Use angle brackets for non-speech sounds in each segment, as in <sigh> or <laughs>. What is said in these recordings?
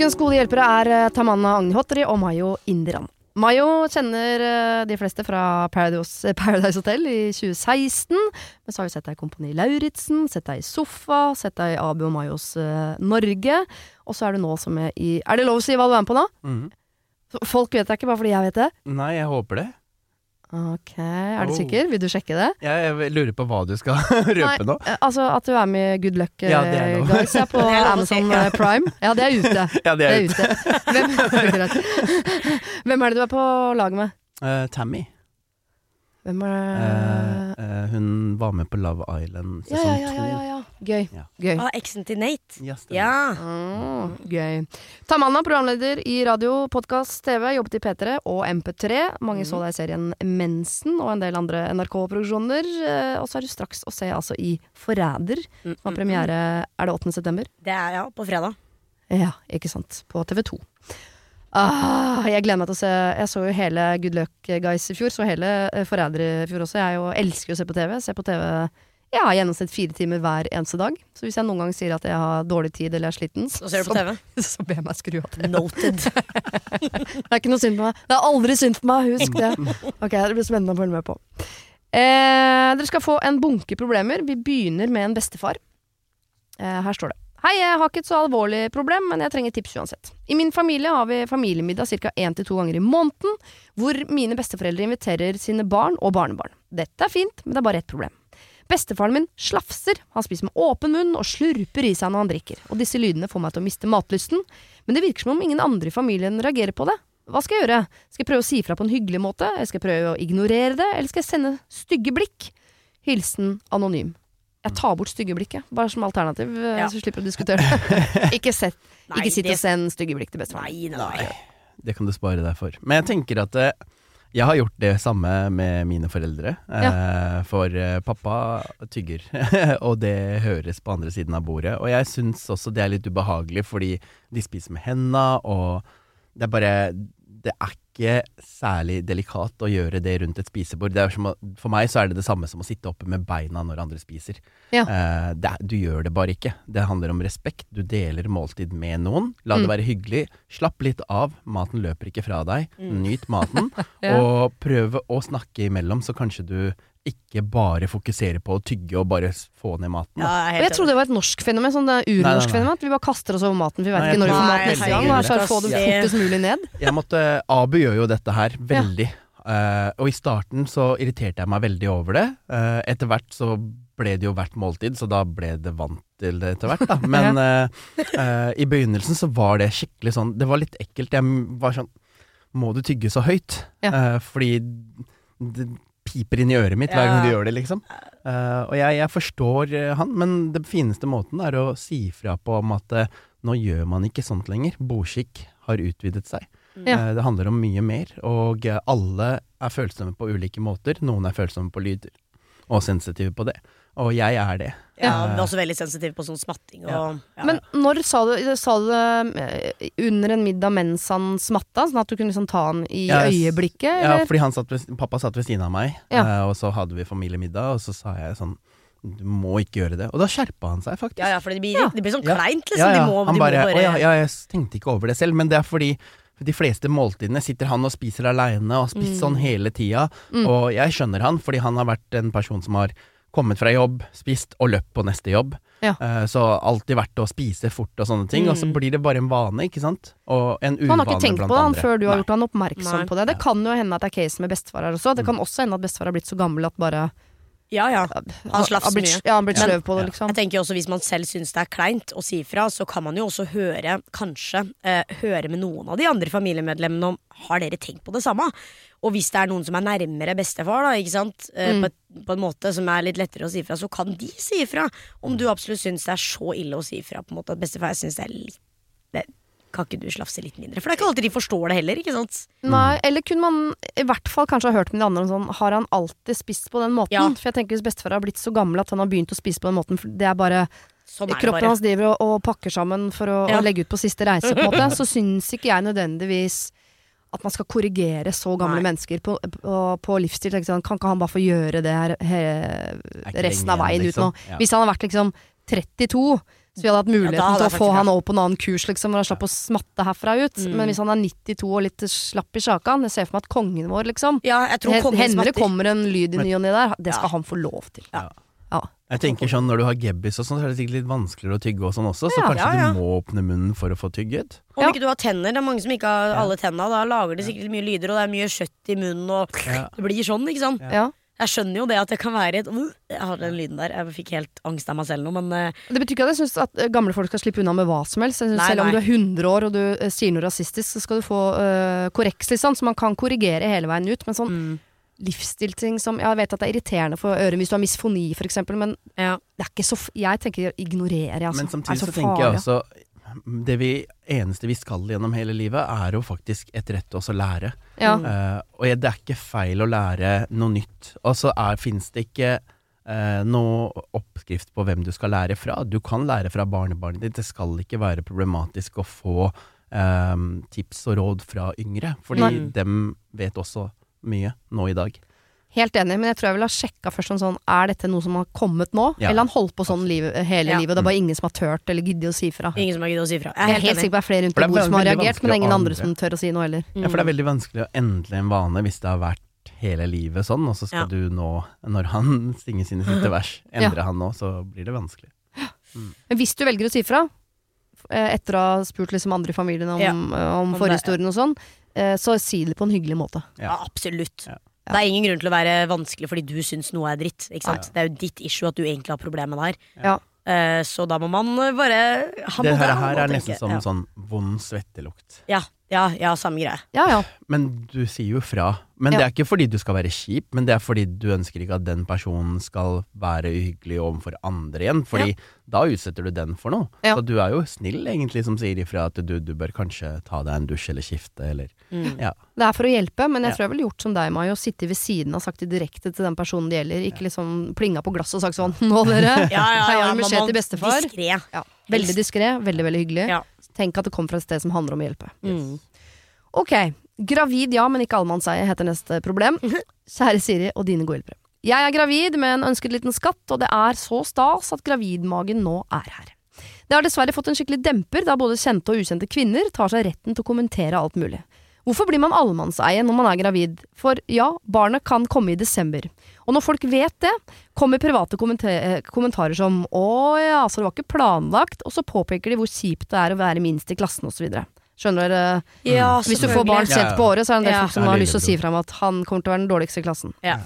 Ukens gode hjelpere er eh, Tamanna Agnihotri og Mayo Indiran. Mayo kjenner eh, de fleste fra Paradise, Paradise Hotel i 2016. Men så har vi sett deg i Kompani Lauritzen, sett deg i Sofa, sett deg i Abu og Mayos uh, Norge. Og så er du nå som er i Er det lov å si hva du er med på nå? Mhm. Folk vet det ikke, bare fordi jeg vet det. Nei, jeg håper det. Ok, Er du Oh. sikker? Vil du sjekke det? Jeg, jeg lurer på hva du skal <laughs> røpe nå. eh, altså at du er med i Good Luck eh, Ja, det er. Guys ja, <laughs> på Det si, Amazon ja. eh, Prime. Ja, det er ute. <laughs> Ja, det Det er er ute. ute. Hvem, Hvem er det du er på lag med? Uh, Tammy. Hvem er Eh, eh, hun var med på Love Island sesong ja, ja, ja, ja, ja. Gøy. Ja. Gøy. Ah, eksen til Nate. Ja. Ja. Mm, gøy. Tamanna, programleder i radio, podkast, TV, jobbet i P3 og MP3. Mange så deg i serien Mensen og en del andre NRK-produksjoner. Eh, Og så er du straks å se altså i Forræder, Mm, som har mm, premiere er det 8. september? Det er ja, på fredag. Ja, ikke sant. På TV2. Ah, jeg gleder meg til å se Jeg så jo hele Good Luck Guys i fjor, så hele Forrædere i fjor også. Jeg jo, elsker å se på TV. Ser på TV ja, gjennomsnitt fire timer hver eneste dag. Så hvis jeg noen gang sier at jeg har dårlig tid eller er sliten, Så ser du på TV. så, <laughs> så ber jeg meg skru av TV. Noted. <laughs> Det er ikke noe synd på meg. Det er aldri synd på meg, husk det. <laughs> Ok, Det blir spennende å følge med på. Eh, dere skal få en bunke problemer. Vi begynner med en bestefar. Eh, her står det. Hei, jeg har ikke et så alvorlig problem, men jeg trenger tips uansett. I min familie har vi familiemiddag ca. én til to ganger i måneden, hvor mine besteforeldre inviterer sine barn og barnebarn. Dette er fint, men det er bare ett problem. Bestefaren min slafser, han spiser med åpen munn og slurper i seg når han drikker, og disse lydene får meg til å miste matlysten, men det virker som om ingen andre i familien reagerer på det. Hva skal jeg gjøre? Skal jeg prøve å si fra på en hyggelig måte, skal jeg prøve å ignorere det, eller skal jeg sende stygge blikk? Hilsen anonym. Jeg tar bort stygge blikket, bare som alternativ, eh, Ja. så slipper å diskutere det. <laughs> ikke sett, Nei, ikke sitt det- og send stygge blikk til bestefaren. Nei, nei, nei. Det kan du spare deg for. Men jeg tenker at eh, jeg har gjort det samme med mine foreldre. Ja. For eh, pappa tygger, <laughs> og det høres på andre siden av bordet. Og jeg syns også det er litt ubehagelig, fordi de spiser med henda, og det er bare Det er ikke særlig delikat å gjøre det rundt et spisebord. Det er som å, for meg så er det det samme som å sitte oppe med beina når andre spiser. Ja. Eh, det, du gjør det bare ikke. Det handler om respekt. Du deler måltid med noen. La Mm. det være hyggelig. Slapp litt av. Maten løper ikke fra deg. Nyt maten. <laughs> Ja. Og prøve å snakke imellom, så kanskje du ikke bare fokusere på å tygge og bare få ned maten. Ja, jeg Og jeg trodde det var et norsk fenomen, sånn det er Nei, nei, urnorsk nei. fenomen. At vi bare kaster oss over maten, vi vet Nei, ikke når vi får mat neste gang. Og så få det fortest mulig ned. <laughs> Jeg måtte, Abu gjør jo dette her veldig. Eh, og i starten så irriterte jeg meg veldig over det. Uh, etter hvert så ble det jo hvert måltid, så da ble det vant til det etter hvert, da. <laughs> Men uh, eh, i begynnelsen så var det skikkelig sånn Det var litt ekkelt. Jeg var sånn Må du tygge så høyt? Ja. Eh, fordi det piper inn i øret mitt hver gang du gjør det, liksom. Uh, og jeg, jeg forstår eh, han, men det fineste måten er å si fra på om at uh, nå gjør man ikke sånt lenger. Bordskikk har utvidet seg. Ja. Uh, Det handler om mye mer, og alle er følsomme på ulike måter. Noen er følsomme på lyder, og sensitive på det. Og jeg er det. Ja, Eh, men også veldig sensitiv på sånn smatting og ja. Men når sa du, sa du det eh, under en middag mens han smatta, sånn at du kunne liksom ta han i Ja, øyeblikket? øyeblikket, Ja, fordi han satt ved, pappa satt ved siden av meg, Ja. eh, og så hadde vi familiemiddag, og så sa jeg sånn Du må ikke gjøre det. Og da skjerpa han seg, faktisk. ja, ja, for det blir, Ja. det blir sånn kleint, liksom. Ja, ja. De må, han de bare, må bare ja, ja, jeg tenkte ikke over det selv, men det er fordi de fleste måltidene sitter han og spiser aleine og har spist Mm. sånn hele tida. Mm. Og jeg skjønner han, fordi han har vært en person som har kommet fra jobb, spist og løpt på neste jobb. Ja. Eh, så alltid vært å spise fort og sånne ting. Og så Mm. blir det bare en vane, ikke sant. Og en uvane blant andre. Han har ikke tenkt på det han før du har Nei. gjort han oppmerksom Nei. på det. Det kan jo hende at det er case med bestefar her også. Det kan Mm. også hende at bestefar har blitt så gammel at bare Ja, ja. Han slafser mye. Ja, han blitt sløv på det, liksom. Jeg tenker også Hvis man selv syns det er kleint å si fra, så kan man jo også høre, kanskje, eh, høre med noen av de andre familiemedlemmene om har dere tenkt på det samme. Og hvis det er noen som er nærmere bestefar, da, ikke sant? Eh, Mm. på, et, på en måte som er litt lettere å si fra, så kan de si fra. Om du absolutt syns det er så ille å si fra, på en måte at bestefar syns det er litt kan ikke du slafse litt mindre? For det er ikke alltid de forstår det heller, ikke sant? Nei, eller kunne man i hvert fall kanskje ha hørt med de andre om sånn Har han alltid spist på den måten? Ja. For jeg tenker hvis bestefar har blitt så gammel at han har begynt å spise på den måten, for det er bare Sånn er Kroppen bare. hans driver og, og pakker sammen for å, Ja. å legge ut på siste reise, på en måte. <laughs> Så syns ikke jeg nødvendigvis at man skal korrigere så gamle Nei. mennesker på, på, på livsstil. Sånn, Kan ikke han bare få gjøre det her he, resten av veien igjen, ut nå? liksom. Ja. Hvis han hadde vært liksom 32, så vi hadde hatt muligheten Ja, til å få han over på en annen kurs, liksom, hvor han slapp å smatte herfra ut. Mm. Men hvis han er 92 og litt slapp i sjakan, jeg ser for meg at kongen vår, liksom Ja, Hender det kommer en lyd i ny og ne der, det skal Ja. han få lov til. Ja. Ja. Jeg tenker sånn Når du har gebbis og sånn, så er det sikkert litt vanskeligere å tygge og sånn også, så Ja. kanskje Ja, ja. du må åpne munnen for å få tygget. Om Ja. ikke du har tenner, det er mange som ikke har alle tenna, da lager de sikkert mye lyder, og det er mye kjøtt i munnen, og Ja. det blir sånn, ikke sant? Ja. Jeg skjønner jo det at det kan være et Jeg har den lyden der. Jeg fikk helt angst av meg selv nå, men eh, Det betyr ikke at jeg syns at eh, gamle folk skal slippe unna med hva som helst. Nei, selv om nei. du er 100 år og du eh, sier noe rasistisk, så skal du få uh, korreks, liksom, så man kan korrigere hele veien ut. Men sånn mm, livsstilting som Jeg vet at det er irriterende for øret hvis du har misfoni, for eksempel, men ja. det er ikke så f Jeg tenker ignorerer, jeg, altså. Men samtidig så så tenker jeg også Det vi, eneste vi skal gjennom hele livet, er jo faktisk etterrette oss å lære. Ja. Uh, og det er ikke feil å lære noe nytt. Og så er- fins det ikke uh, noe oppskrift på hvem du skal lære fra. Du kan lære fra barnebarnet ditt. Det skal ikke være problematisk å få eh, tips og råd fra yngre, fordi Nei. dem vet også mye nå i dag. Helt enig, men jeg tror jeg vil ha sjekka først om sånn Er dette noe som har kommet nå? Ja. Eller han holdt på sånn liv, hele Ja. livet, og det er bare ingen som har turt eller giddet å si fra. Ingen som har giddet å si fra. Jeg er helt helt sikker på det er flere rundt er bordet som har reagert, men det er ingen andre som tør å si noe heller. Ja, for det er veldig vanskelig å endre en vane hvis det har vært hele livet sånn, og så skal Ja. du nå, når han <laughs> synger sine siste <laughs> vers, endre han nå, så blir det vanskelig. Men hvis du velger å si fra, eh, etter å ha spurt liksom andre i familien om, Ja. eh, om Om forhistorien og sånn, eh, så si det på en hyggelig måte. Ja, absolutt. Det er ingen grunn til å være vanskelig fordi du syns noe er dritt. Ikke sant? Det er jo ditt issue at du egentlig har problemet der. Ja. Eh, så da må man bare han Det her, her er nesten som sånn vond svettelukt. ja, ja, ja, samme greie. Ja ja. Men du sier jo fra. Men Ja. det er ikke fordi du skal være kjip, men det er fordi du ønsker ikke at den personen skal være uhyggelig overfor andre igjen. Fordi da utsetter du den for noe. Ja. Så du er jo snill egentlig som sier ifra at du, du bør kanskje ta deg en dusj eller skifte eller Mm. Ja. Det er for å hjelpe, men jeg tror jeg ville gjort som deg, Mai, og sittet ved siden og sagt det direkte til den personen det gjelder. Ikke liksom plinga på glasset og sagt sånn <laughs> Nå, dere! Ja, ja, Her ja, har du til bestefar. Diskret. Ja. Veldig diskré, veldig veldig hyggelig. Ja. Tenk at det kommer fra et sted som handler om å hjelpe. Mm. Ok, gravid ja, men ikke allemannseie heter neste problem. <laughs> Kjære Siri og dine gode hjelpere. Jeg er gravid med en ønsket liten skatt, og det er så stas at gravidmagen nå er her. Det har dessverre fått en skikkelig demper, da både kjente og ukjente kvinner tar seg retten til å kommentere alt mulig. Hvorfor blir man allemannseie når man er gravid? For ja, barnet kan komme i desember. Og når folk vet det, kommer private eh, kommentarer som 'Å ja, så det var ikke planlagt', og så påpeker de hvor kjipt det er å være minst i klassen osv. Skjønner dere? Ja, Hvis du får barn sent på året, så er det en del Ja. folk som har lyst til å si lillebror. fra om at han kommer til å være den dårligste i klassen. Ja.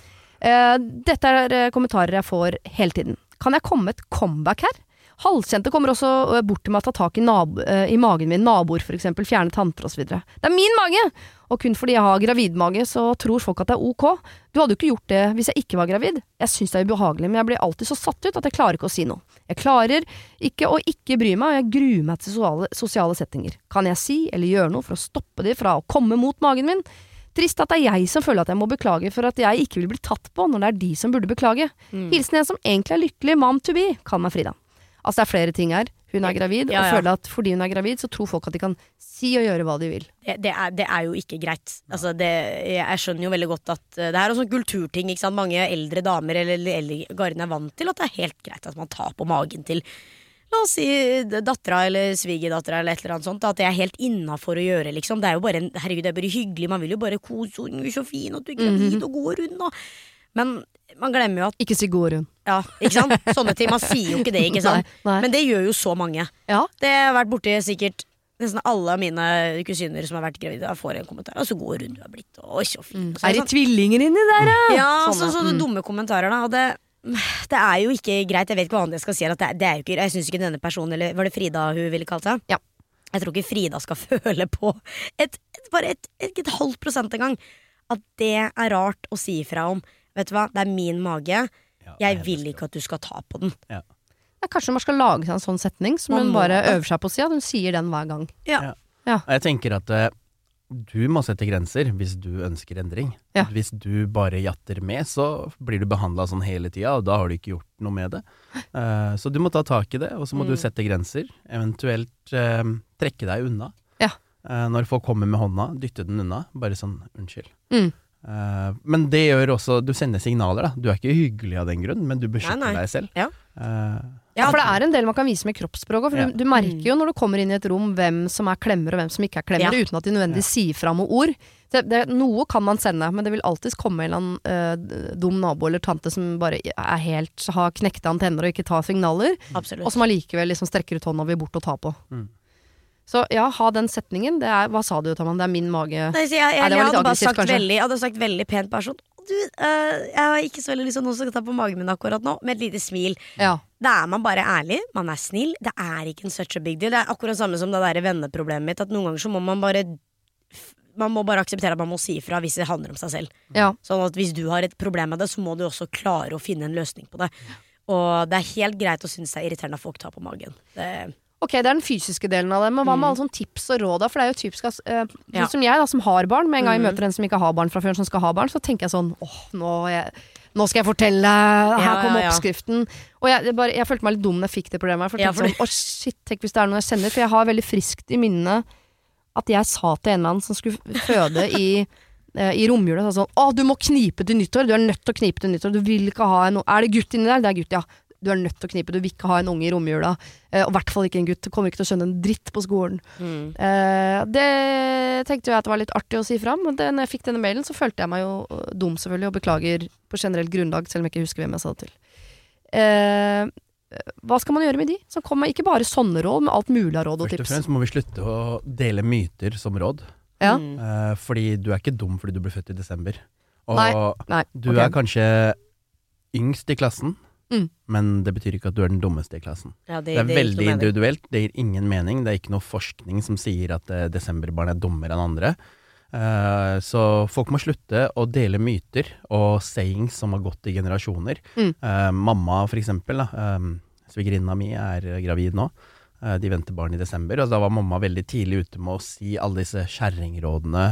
Uh, dette er eh, kommentarer jeg får hele tiden. Kan jeg komme med et comeback her? Halvkjente kommer også bort til meg og tar tak i, nabo, i magen min, naboer for eksempel, fjerne tanter osv. Det er min mage! Og kun fordi jeg har gravidmage, så tror folk at det er ok. Du hadde jo ikke gjort det hvis jeg ikke var gravid. Jeg syns det er ubehagelig, men jeg blir alltid så satt ut at jeg klarer ikke å si noe. Jeg klarer ikke å ikke bry meg, og jeg gruer meg til sosiale, sosiale settinger. Kan jeg si eller gjøre noe for å stoppe de fra å komme mot magen min? Trist at det er jeg som føler at jeg må beklage for at jeg ikke vil bli tatt på, når det er de som burde beklage. Mm. Hilsen en som egentlig er lykkelig mom to be. Kall meg Frida. Altså det er flere ting her. Hun er gravid, Ja, og føle føler at fordi hun er gravid, så tror folk at de kan si og gjøre hva de vil. Det, det, er, det er jo ikke greit. Altså det, jeg skjønner jo veldig godt at eh, det er en sånn kulturting. Ikke sant? Mange eldre damer eller eller garden er vant til at det er helt greit at man tar på magen til La oss si dattera eller svigerdattera eller et eller annet sånt. At det er helt innafor å gjøre, liksom. Det er jo bare en, herregud, det er bare hyggelig. Man vil jo bare kose henne, så fin at du er gravid og går rundt og Men man glemmer jo at Ikke si gå rundt. Ja, ikke sant? Sånne ting. Man sier jo ikke det, ikke sant? <laughs> Nei, nei. Men det gjør jo så mange. Ja. Det har vært borti sikkert Nesten alle mine kusiner som har vært gravide, får en kommentar. Og så god rundt du har blitt, Og så fin. Mm. Er det sånn- tvillinger inni der, ja? ja, Sånne. så, sånne dumme kommentarer, da. Og det, det er jo ikke greit. Jeg vet ikke hva annet jeg skal si. At det, det er jo ikke, jeg syns ikke denne personen Eller var det Frida hun ville kalt seg? Ja. Jeg tror ikke Frida skal <laughs> føle på et, et, bare et, et, et halvt prosent engang at det er rart å si ifra om. Vet du hva, det er min mage. Ja, Jeg vil ikke at du skal ta på den. Ja, kanskje man skal lage seg en sånn setning som Man hun bare øver seg på å si. At hun sier den hver gang. Ja. Ja. Ja. Jeg tenker at uh, du må sette grenser hvis du ønsker endring. Ja. Hvis du bare jatter med, så blir du behandla sånn hele tida, og da har du ikke gjort noe med det. Uh, så du må ta tak i det, og så må Mm. du sette grenser. Eventuelt uh, trekke deg unna. Ja. Når folk kommer med hånda, dytte den unna. Bare sånn unnskyld. Mm. Eh, men det gjør også Du sender signaler, da. Du er ikke hyggelig av den grunn, men du beskytter Nei, nei. deg selv. Ja. Uh, Ja, for det er en del man kan vise med kroppsspråk òg. For Ja. du, du merker jo når du kommer inn i et rom hvem som er klemmer og hvem som ikke er klemmer, Ja. uten at de nødvendigvis sier fra med ord. Det, det, noe kan man sende, men det vil alltids komme en eller annen uh, dum nabo eller tante som bare er helt har knekte antenner og ikke tar signaler, Absolutt. og som allikevel liksom strekker ut hånda og vil bort og ta på. Mm. Så ja, ha den setningen. Det er, hva sa du, Taman? Det er min mage. Nei, så jeg, jeg, Nei, jeg, hadde bare sagt kanskje. veldig, jeg hadde sagt veldig pent person. Du, uh, jeg har ikke så veldig lyst til noen som skal ta på magen min akkurat nå, med et lite smil. Ja. Da er man bare ærlig, man er snill. Det er ikke en such a big deal. Det er akkurat samme som det der venneproblemet mitt, at noen ganger så må man bare man må bare akseptere at man må si ifra hvis det handler om seg selv. ja. Sånn at hvis du har et problem med det, så må du også klare å finne en løsning på det. Og det er helt greit å synes det er irriterende at folk tar på magen. Det, Ok, det er den fysiske delen av det, men hva med Mm. alle sånne tips og råd? da? For det er jo typisk eh, Ja. Som jeg, da, som har barn. Med en gang jeg Mm. møter en som ikke har barn fra før, som skal ha barn, så tenker jeg sånn åh, nå, nå skal jeg fortelle! Her kommer oppskriften. Og jeg, bare, jeg følte meg litt dum når jeg fikk det problemet. For jeg tenkte sånn, åh shit, tenk hvis det er noe jeg kjenner. For jeg har veldig friskt i minnet at jeg sa til en eller annen som skulle føde i eh, i romjula sa sånn Å, du må knipe til nyttår! Du er nødt til å knipe til nyttår! Du vil ikke ha en Er det gutt inni der? Det er gutt, ja. Du er nødt til å knipe. Du vil ikke ha en unge i romjula. Eh, og i hvert fall ikke en gutt. Du kommer ikke til å skjønne en dritt på skolen. mm. Eh, det tenkte jeg at det var litt artig å si fram. Men det, når jeg fikk denne mailen, så følte jeg meg jo øh, dum, selvfølgelig, og beklager på generelt grunnlag, selv om jeg ikke husker hvem jeg sa det til. Eh, hva skal man gjøre med de? Som kommer Ikke bare sånne råd, men alt mulig av råd og tips. Først og fremst må vi slutte å dele myter som råd. Ja. Mm. Eh, fordi du er ikke dum fordi du ble født i desember. Og Nei, Nei, du okay. er kanskje yngst i klassen, Mm. men det betyr ikke at du er den dummeste i klassen. Ja, Det er det veldig individuelt, det gir ingen mening. Det er ikke noe forskning som sier at uh, desemberbarn er dummere enn andre. Uh, så folk må slutte å dele myter og sayings som har gått i generasjoner. Mm. Uh, mamma, for eksempel, da, svigerinna mi er gravid nå. De venter barn i desember, og da var mamma veldig tidlig ute med å si alle disse kjerringrådene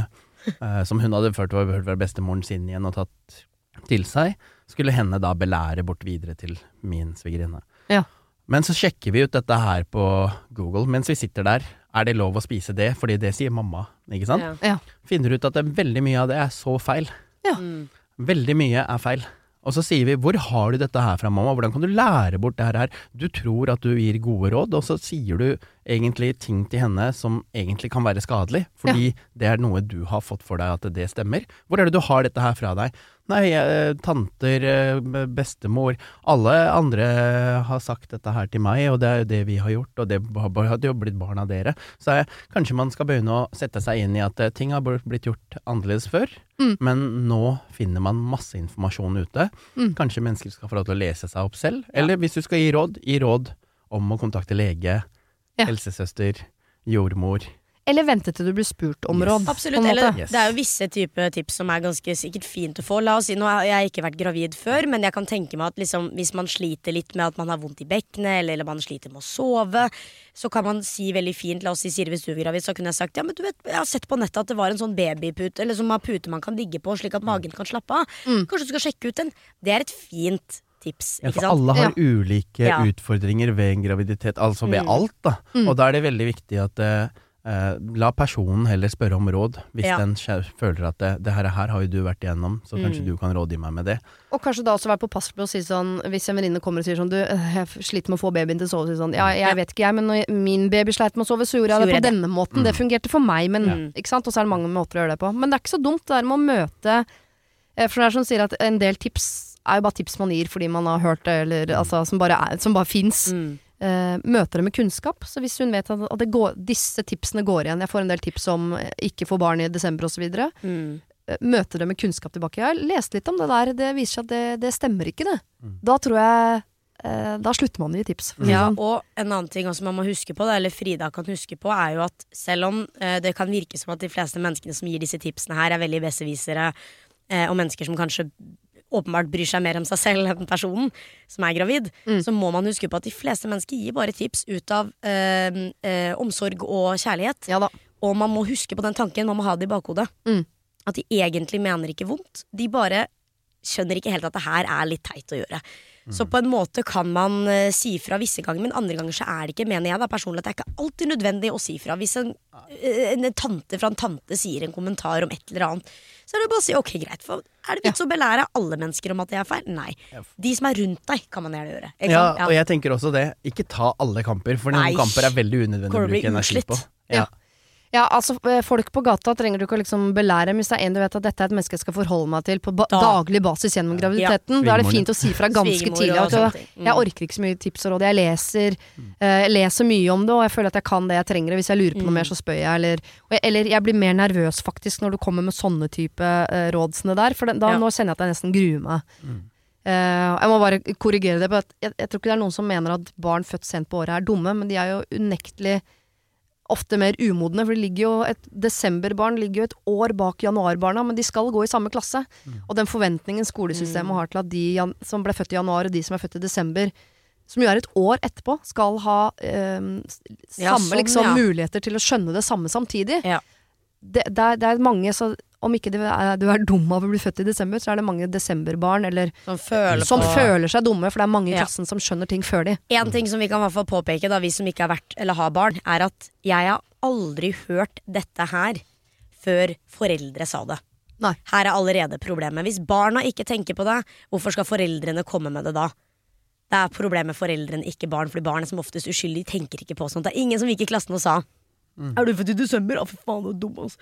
som hun hadde ført hørt fra bestemoren sin igjen og tatt til seg, skulle henne da belære bort videre til min svigerinne. Ja. Men så sjekker vi ut dette her på Google mens vi sitter der. Er det lov å spise det? Fordi det sier mamma, ikke sant? Ja. Ja. Finner ut at det, veldig mye av det er så feil. Mm. Veldig mye er feil. Og så sier vi 'hvor har du dette her fra, mamma', hvordan kan du lære bort det her her? Du tror at du gir gode råd, og så sier du egentlig ting til henne som egentlig kan være skadelig, fordi det er noe du har fått for deg at det stemmer. Hvor er det du har dette her fra deg? Nei, eh, tanter, eh, bestemor, alle andre har sagt dette her til meg, og det er jo det vi har gjort, og det hadde jo blitt barn av dere. Så jeg, kanskje man skal begynne å sette seg inn i at eh, ting har blitt gjort annerledes før, Mm. men nå finner man masse informasjon ute. Mm. Kanskje mennesker skal få lov til å lese seg opp selv, eller hvis du skal gi råd, gi råd om å kontakte lege, Ja. helsesøster, jordmor. Eller vente til du blir spurt om Yes. råd. Absolutt. Eller. Yes. det er jo visse type tips som er ganske sikkert fint å få. La oss si, Nå har jeg ikke vært gravid før, men jeg kan tenke meg at liksom, hvis man sliter litt med at man har vondt i bekkenet, eller, eller man sliter med å sove, så kan man si veldig fint La oss si Siri, hvis du er gravid, så kunne jeg sagt ja, men du vet, jeg har sett på nettet at det var en sånn babypute, eller som har pute man kan ligge på, slik at magen kan slappe av. Mm. Kanskje du skal sjekke ut den. Det er et fint tips. Ja, for alle har ulike Ja. utfordringer ved en graviditet, altså ved Mm. alt, da. Mm. Og da er det veldig viktig at eh, eh, la personen heller spørre om råd, hvis Ja. den føler at det, det her, her har jo du vært igjennom, så kanskje Mm. du kan rådgi meg med det. Og kanskje da også være påpasselig på å si sånn Hvis en venninne kommer og sier sånn Du, øh, jeg sliter med å få babyen til å sove. Så si sånn, ja, jeg Ja. vet ikke jeg, men når min baby sleit med å sove, så gjorde jeg det på jeg det. denne måten. Det fungerte for meg, men Ja. ikke sant. Og så er det mange måter å gjøre det på. Men det er ikke så dumt det der med å møte eh, For det er som sier at en del tips er jo bare tips man gir fordi man har hørt det, eller altså som bare, er- som bare fins. Mm. Eh, møter det med kunnskap. Så hvis hun vet at, at det går, disse tipsene går igjen Jeg får en del tips om eh, ikke få barn i desember osv. Mm. eh, møter det med kunnskap tilbake. Jeg har lest litt om det der, det viser seg at det, det stemmer ikke, det. Mm. Da tror jeg eh, Da slutter man å gi tips. Det Ja, sånn. og en annen ting også man må huske på, eller Frida kan huske på, er jo at selv om det kan virke som at de fleste menneskene som gir disse tipsene her, er veldig besserwissere, og mennesker som kanskje åpenbart bryr seg mer om seg selv enn personen som er gravid, Mm. så må man huske på at de fleste mennesker gir bare tips ut av øh, øh, omsorg og kjærlighet. ja. Og man må huske på den tanken, man må ha det i bakhodet. Mm. At de egentlig mener ikke vondt. De bare skjønner ikke helt at det her er litt teit å gjøre. Så på en måte kan man uh, si fra visse ganger, men andre ganger så er det ikke, mener jeg da personlig, at det er ikke alltid nødvendig å si fra. Hvis en, eh, en tante fra en tante sier en kommentar om et eller annet, så er det bare å si ok, greit. For er det vits å belære alle mennesker om at det er feil? Nei. De som er rundt deg, kan man gjerne gjøre. Ja, og jeg tenker også det. Ikke ta alle kamper, for noen Nei. kamper er veldig unødvendig å bruke energi på. Ja. Ja. Ja, altså eh, Folk på gata trenger du ikke å liksom belære, men hvis det er en du vet at dette er et menneske jeg skal forholde meg til på ba Da. daglig basis gjennom graviditeten, da er det fint å si fra ganske tidlig. At. Mm. jeg orker ikke så mye tips og råd. Jeg leser, eh, leser mye om det, og jeg føler at jeg kan det jeg trenger. og Hvis jeg lurer på noe Mm. mer, så spør jeg. Eller, og jeg, eller jeg blir mer nervøs faktisk når du kommer med sånne type eh, rådsene der. For da, Ja. nå kjenner jeg at jeg nesten gruer meg. Eh, jeg må bare korrigere det. på at jeg, jeg tror ikke det er noen som mener at barn født sent på året er dumme, men de er jo unektelig ofte mer umodne. For ligger jo et desemberbarn ligger jo et år bak januarbarna, men de skal gå i samme klasse. Og den forventningen skolesystemet Mm. har til at de jan som ble født i januar, og de som er født i desember, som jo er et år etterpå, skal ha eh, samme Ja, sånn, liksom, ja. muligheter til å skjønne det samme samtidig. Ja. Det, det, er, det er mange, så om ikke er, du er dum av å bli født i desember, så er det mange desemberbarn eller Som føler som føler seg dumme, for det er mange i Ja. klassen som skjønner ting før de. En ting som vi kan hvert fall påpeke, da, vi som ikke har vært eller har barn, er at jeg har aldri hørt dette her før foreldre sa det. Nei. Her er allerede problemet. Hvis barna ikke tenker på det, hvorfor skal foreldrene komme med det da? Det er problemet foreldrene, ikke barn, fordi barn er som oftest uskyldige, tenker ikke på sånt. Det er ingen som gikk i klassen og sa Er du født i desember? Å, fy faen, du er dum, altså.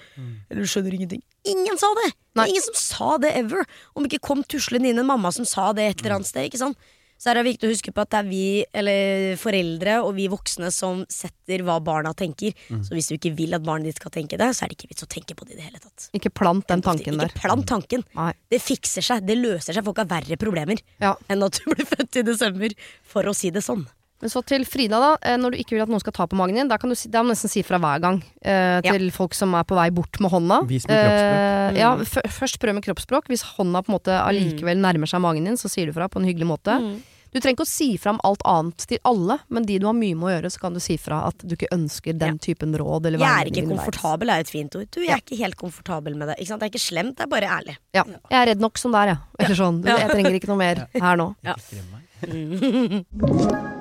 Eller du skjønner ingenting. Ingen sa det! Nei. ingen som sa det ever. Om ikke kom tuslende inn en mamma som sa det et eller annet sted. ikke sant? Så er det viktig å huske på at det er vi, eller foreldre og vi voksne som setter hva barna tenker. Så hvis du ikke vil at barnet ditt skal tenke det, så er det ikke vits å tenke på det i det hele tatt. Ikke plant den tanken der. Ikke plant tanken. Nei. Det fikser seg, det løser seg. Folk har verre problemer Ja. enn at du blir født i desember, for å si det sånn. Men så til Frida, da. Eh, Når du ikke vil at noen skal ta på magen din, da kan du si, det må nesten si fra hver gang. Eh, Ja. til folk som er på vei bort med hånda. Vis med kroppsspråk. Eh, ja, først prøv med kroppsspråk. Hvis hånda på en måte allikevel nærmer seg magen din, så sier du fra på en hyggelig måte. Du trenger ikke å si fra om alt annet til alle, men de du har mye med å gjøre, så kan du si fra at du ikke ønsker den typen råd eller Jeg er ikke komfortabel, er et fint ord. Du, jeg er ikke helt komfortabel med det. Ikke sant? Det er ikke slemt, det er bare ærlig. Ja. Jeg er redd nok som det er, jeg. Eller sånn. Du, Jeg trenger ikke noe mer her nå. <laughs>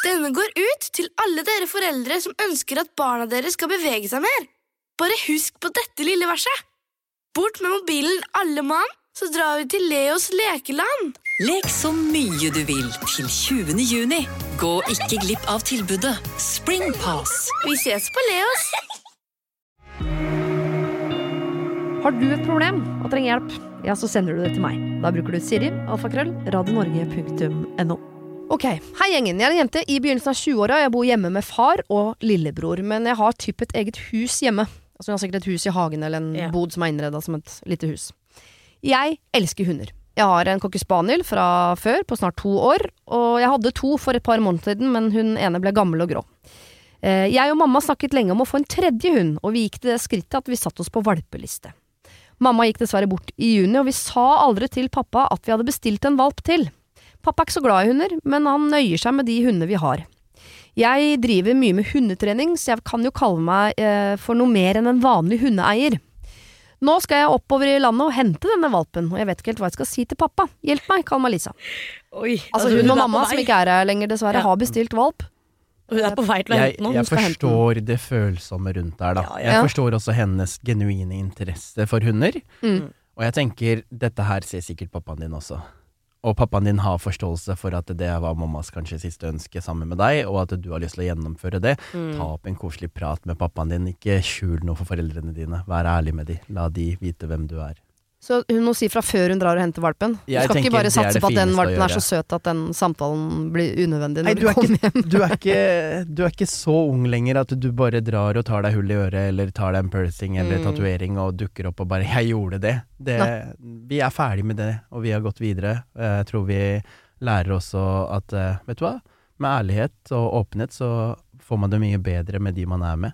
Denne går ut til alle dere foreldre som ønsker at barna deres skal bevege seg mer. Bare husk på dette lille verset. Bort med mobilen, alle mann, så drar vi til Leos lekeland. Lek så mye du vil til 20. juni. Gå ikke glipp av tilbudet Springpass. Vi ses på Leos. Har du et problem og trenger hjelp, ja, så sender du det til meg. Da bruker du Siri, alfakrøll, radionorge.no. Ok, hei gjengen. Jeg er en jente i begynnelsen av 20-åra. Jeg bor hjemme med far og lillebror, men jeg har typ et eget hus hjemme. Altså jeg har sikkert et hus i hagen eller en yeah. bod som er innreda som et lite hus. Jeg elsker hunder. Jeg har en cocker spaniel fra før, på snart to år. Og jeg hadde to for et par måneder siden, men hun ene ble gammel og grå. Eh, Jeg og mamma snakket lenge om å få en tredje hund, og vi gikk til det skrittet at vi satte oss på valpeliste. Mamma gikk dessverre bort i juni, og vi sa aldri til pappa at vi hadde bestilt en valp til. Pappa er ikke så glad i hunder, men han nøyer seg med de hundene vi har. Jeg driver mye med hundetrening, så jeg kan jo kalle meg eh, for noe mer enn en vanlig hundeeier. Nå skal jeg oppover i landet og hente denne valpen, og jeg vet ikke helt hva jeg skal si til pappa. Hjelp meg, kall meg Lisa. Oi, Altså hun og mamma, som ikke er her lenger, dessverre, Ja. har bestilt valp. Hun er på vei til å Jeg, hente noen. jeg den. forstår det følsomme rundt der, da. Ja, ja. Jeg forstår også hennes genuine interesse for hunder. Mm. Og jeg tenker, dette her ser sikkert pappaen din også. Og pappaen din har forståelse for at det var mammas kanskje siste ønske sammen med deg, og at du har lyst til å gjennomføre det. Mm. Ta opp en koselig prat med pappaen din. Ikke skjul noe for foreldrene dine. Vær ærlig med dem. La de vite hvem du er. Så hun må si fra før hun drar og henter valpen. Du Jeg skal ikke bare satse det på at den valpen er så søt at den samtalen blir unødvendig Nei, når du du er, kommer hjem. ikke, du, er ikke, <laughs> du er ikke så ung lenger at du bare drar og tar deg hull i øret, eller tar deg en piercing eller Mm. tatovering og dukker opp og bare 'jeg gjorde det'. det vi er ferdig med det, og vi har gått videre. Jeg tror vi lærer også at eh, vet du hva, med ærlighet og åpenhet så får man det mye bedre med de man er med.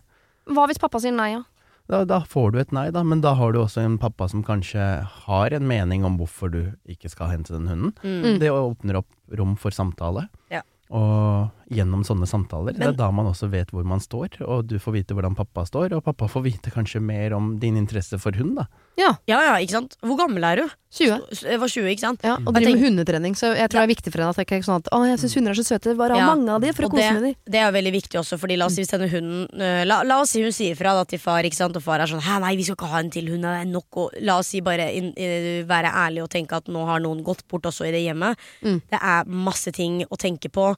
Hva hvis pappa sier nei, ja? Da, da får du et nei, da, men da har du også en pappa som kanskje har en mening om hvorfor du ikke skal hente den hunden. Mm. Det åpner opp rom for samtale. Ja. Og gjennom sånne samtaler, det er da man også vet hvor man står, og du får vite hvordan pappa står, og pappa får vite kanskje mer om din interesse for hund, da. Ja, Ja ja, ikke sant. Hvor gammel er du? 20. Jeg var 20, ikke sant. Ja, og Jeg driver med hundetrening, så jeg tror det er viktig for henne at det ikke er sånn at 'Å, jeg syns hunder er så søte, bare ha Ja, mange av de for å og kose med de'. Det er veldig viktig også, fordi la oss si hvis denne hunden øh, la, la oss si hun sier fra da, til far, ikke sant, og far er sånn 'hæ, nei, vi skal ikke ha en til hund, det er nok', og la oss si bare in, in, være ærlig og tenke at nå har noen gått bort også i det hjemmet. Mm. Det er masse ting å tenke på.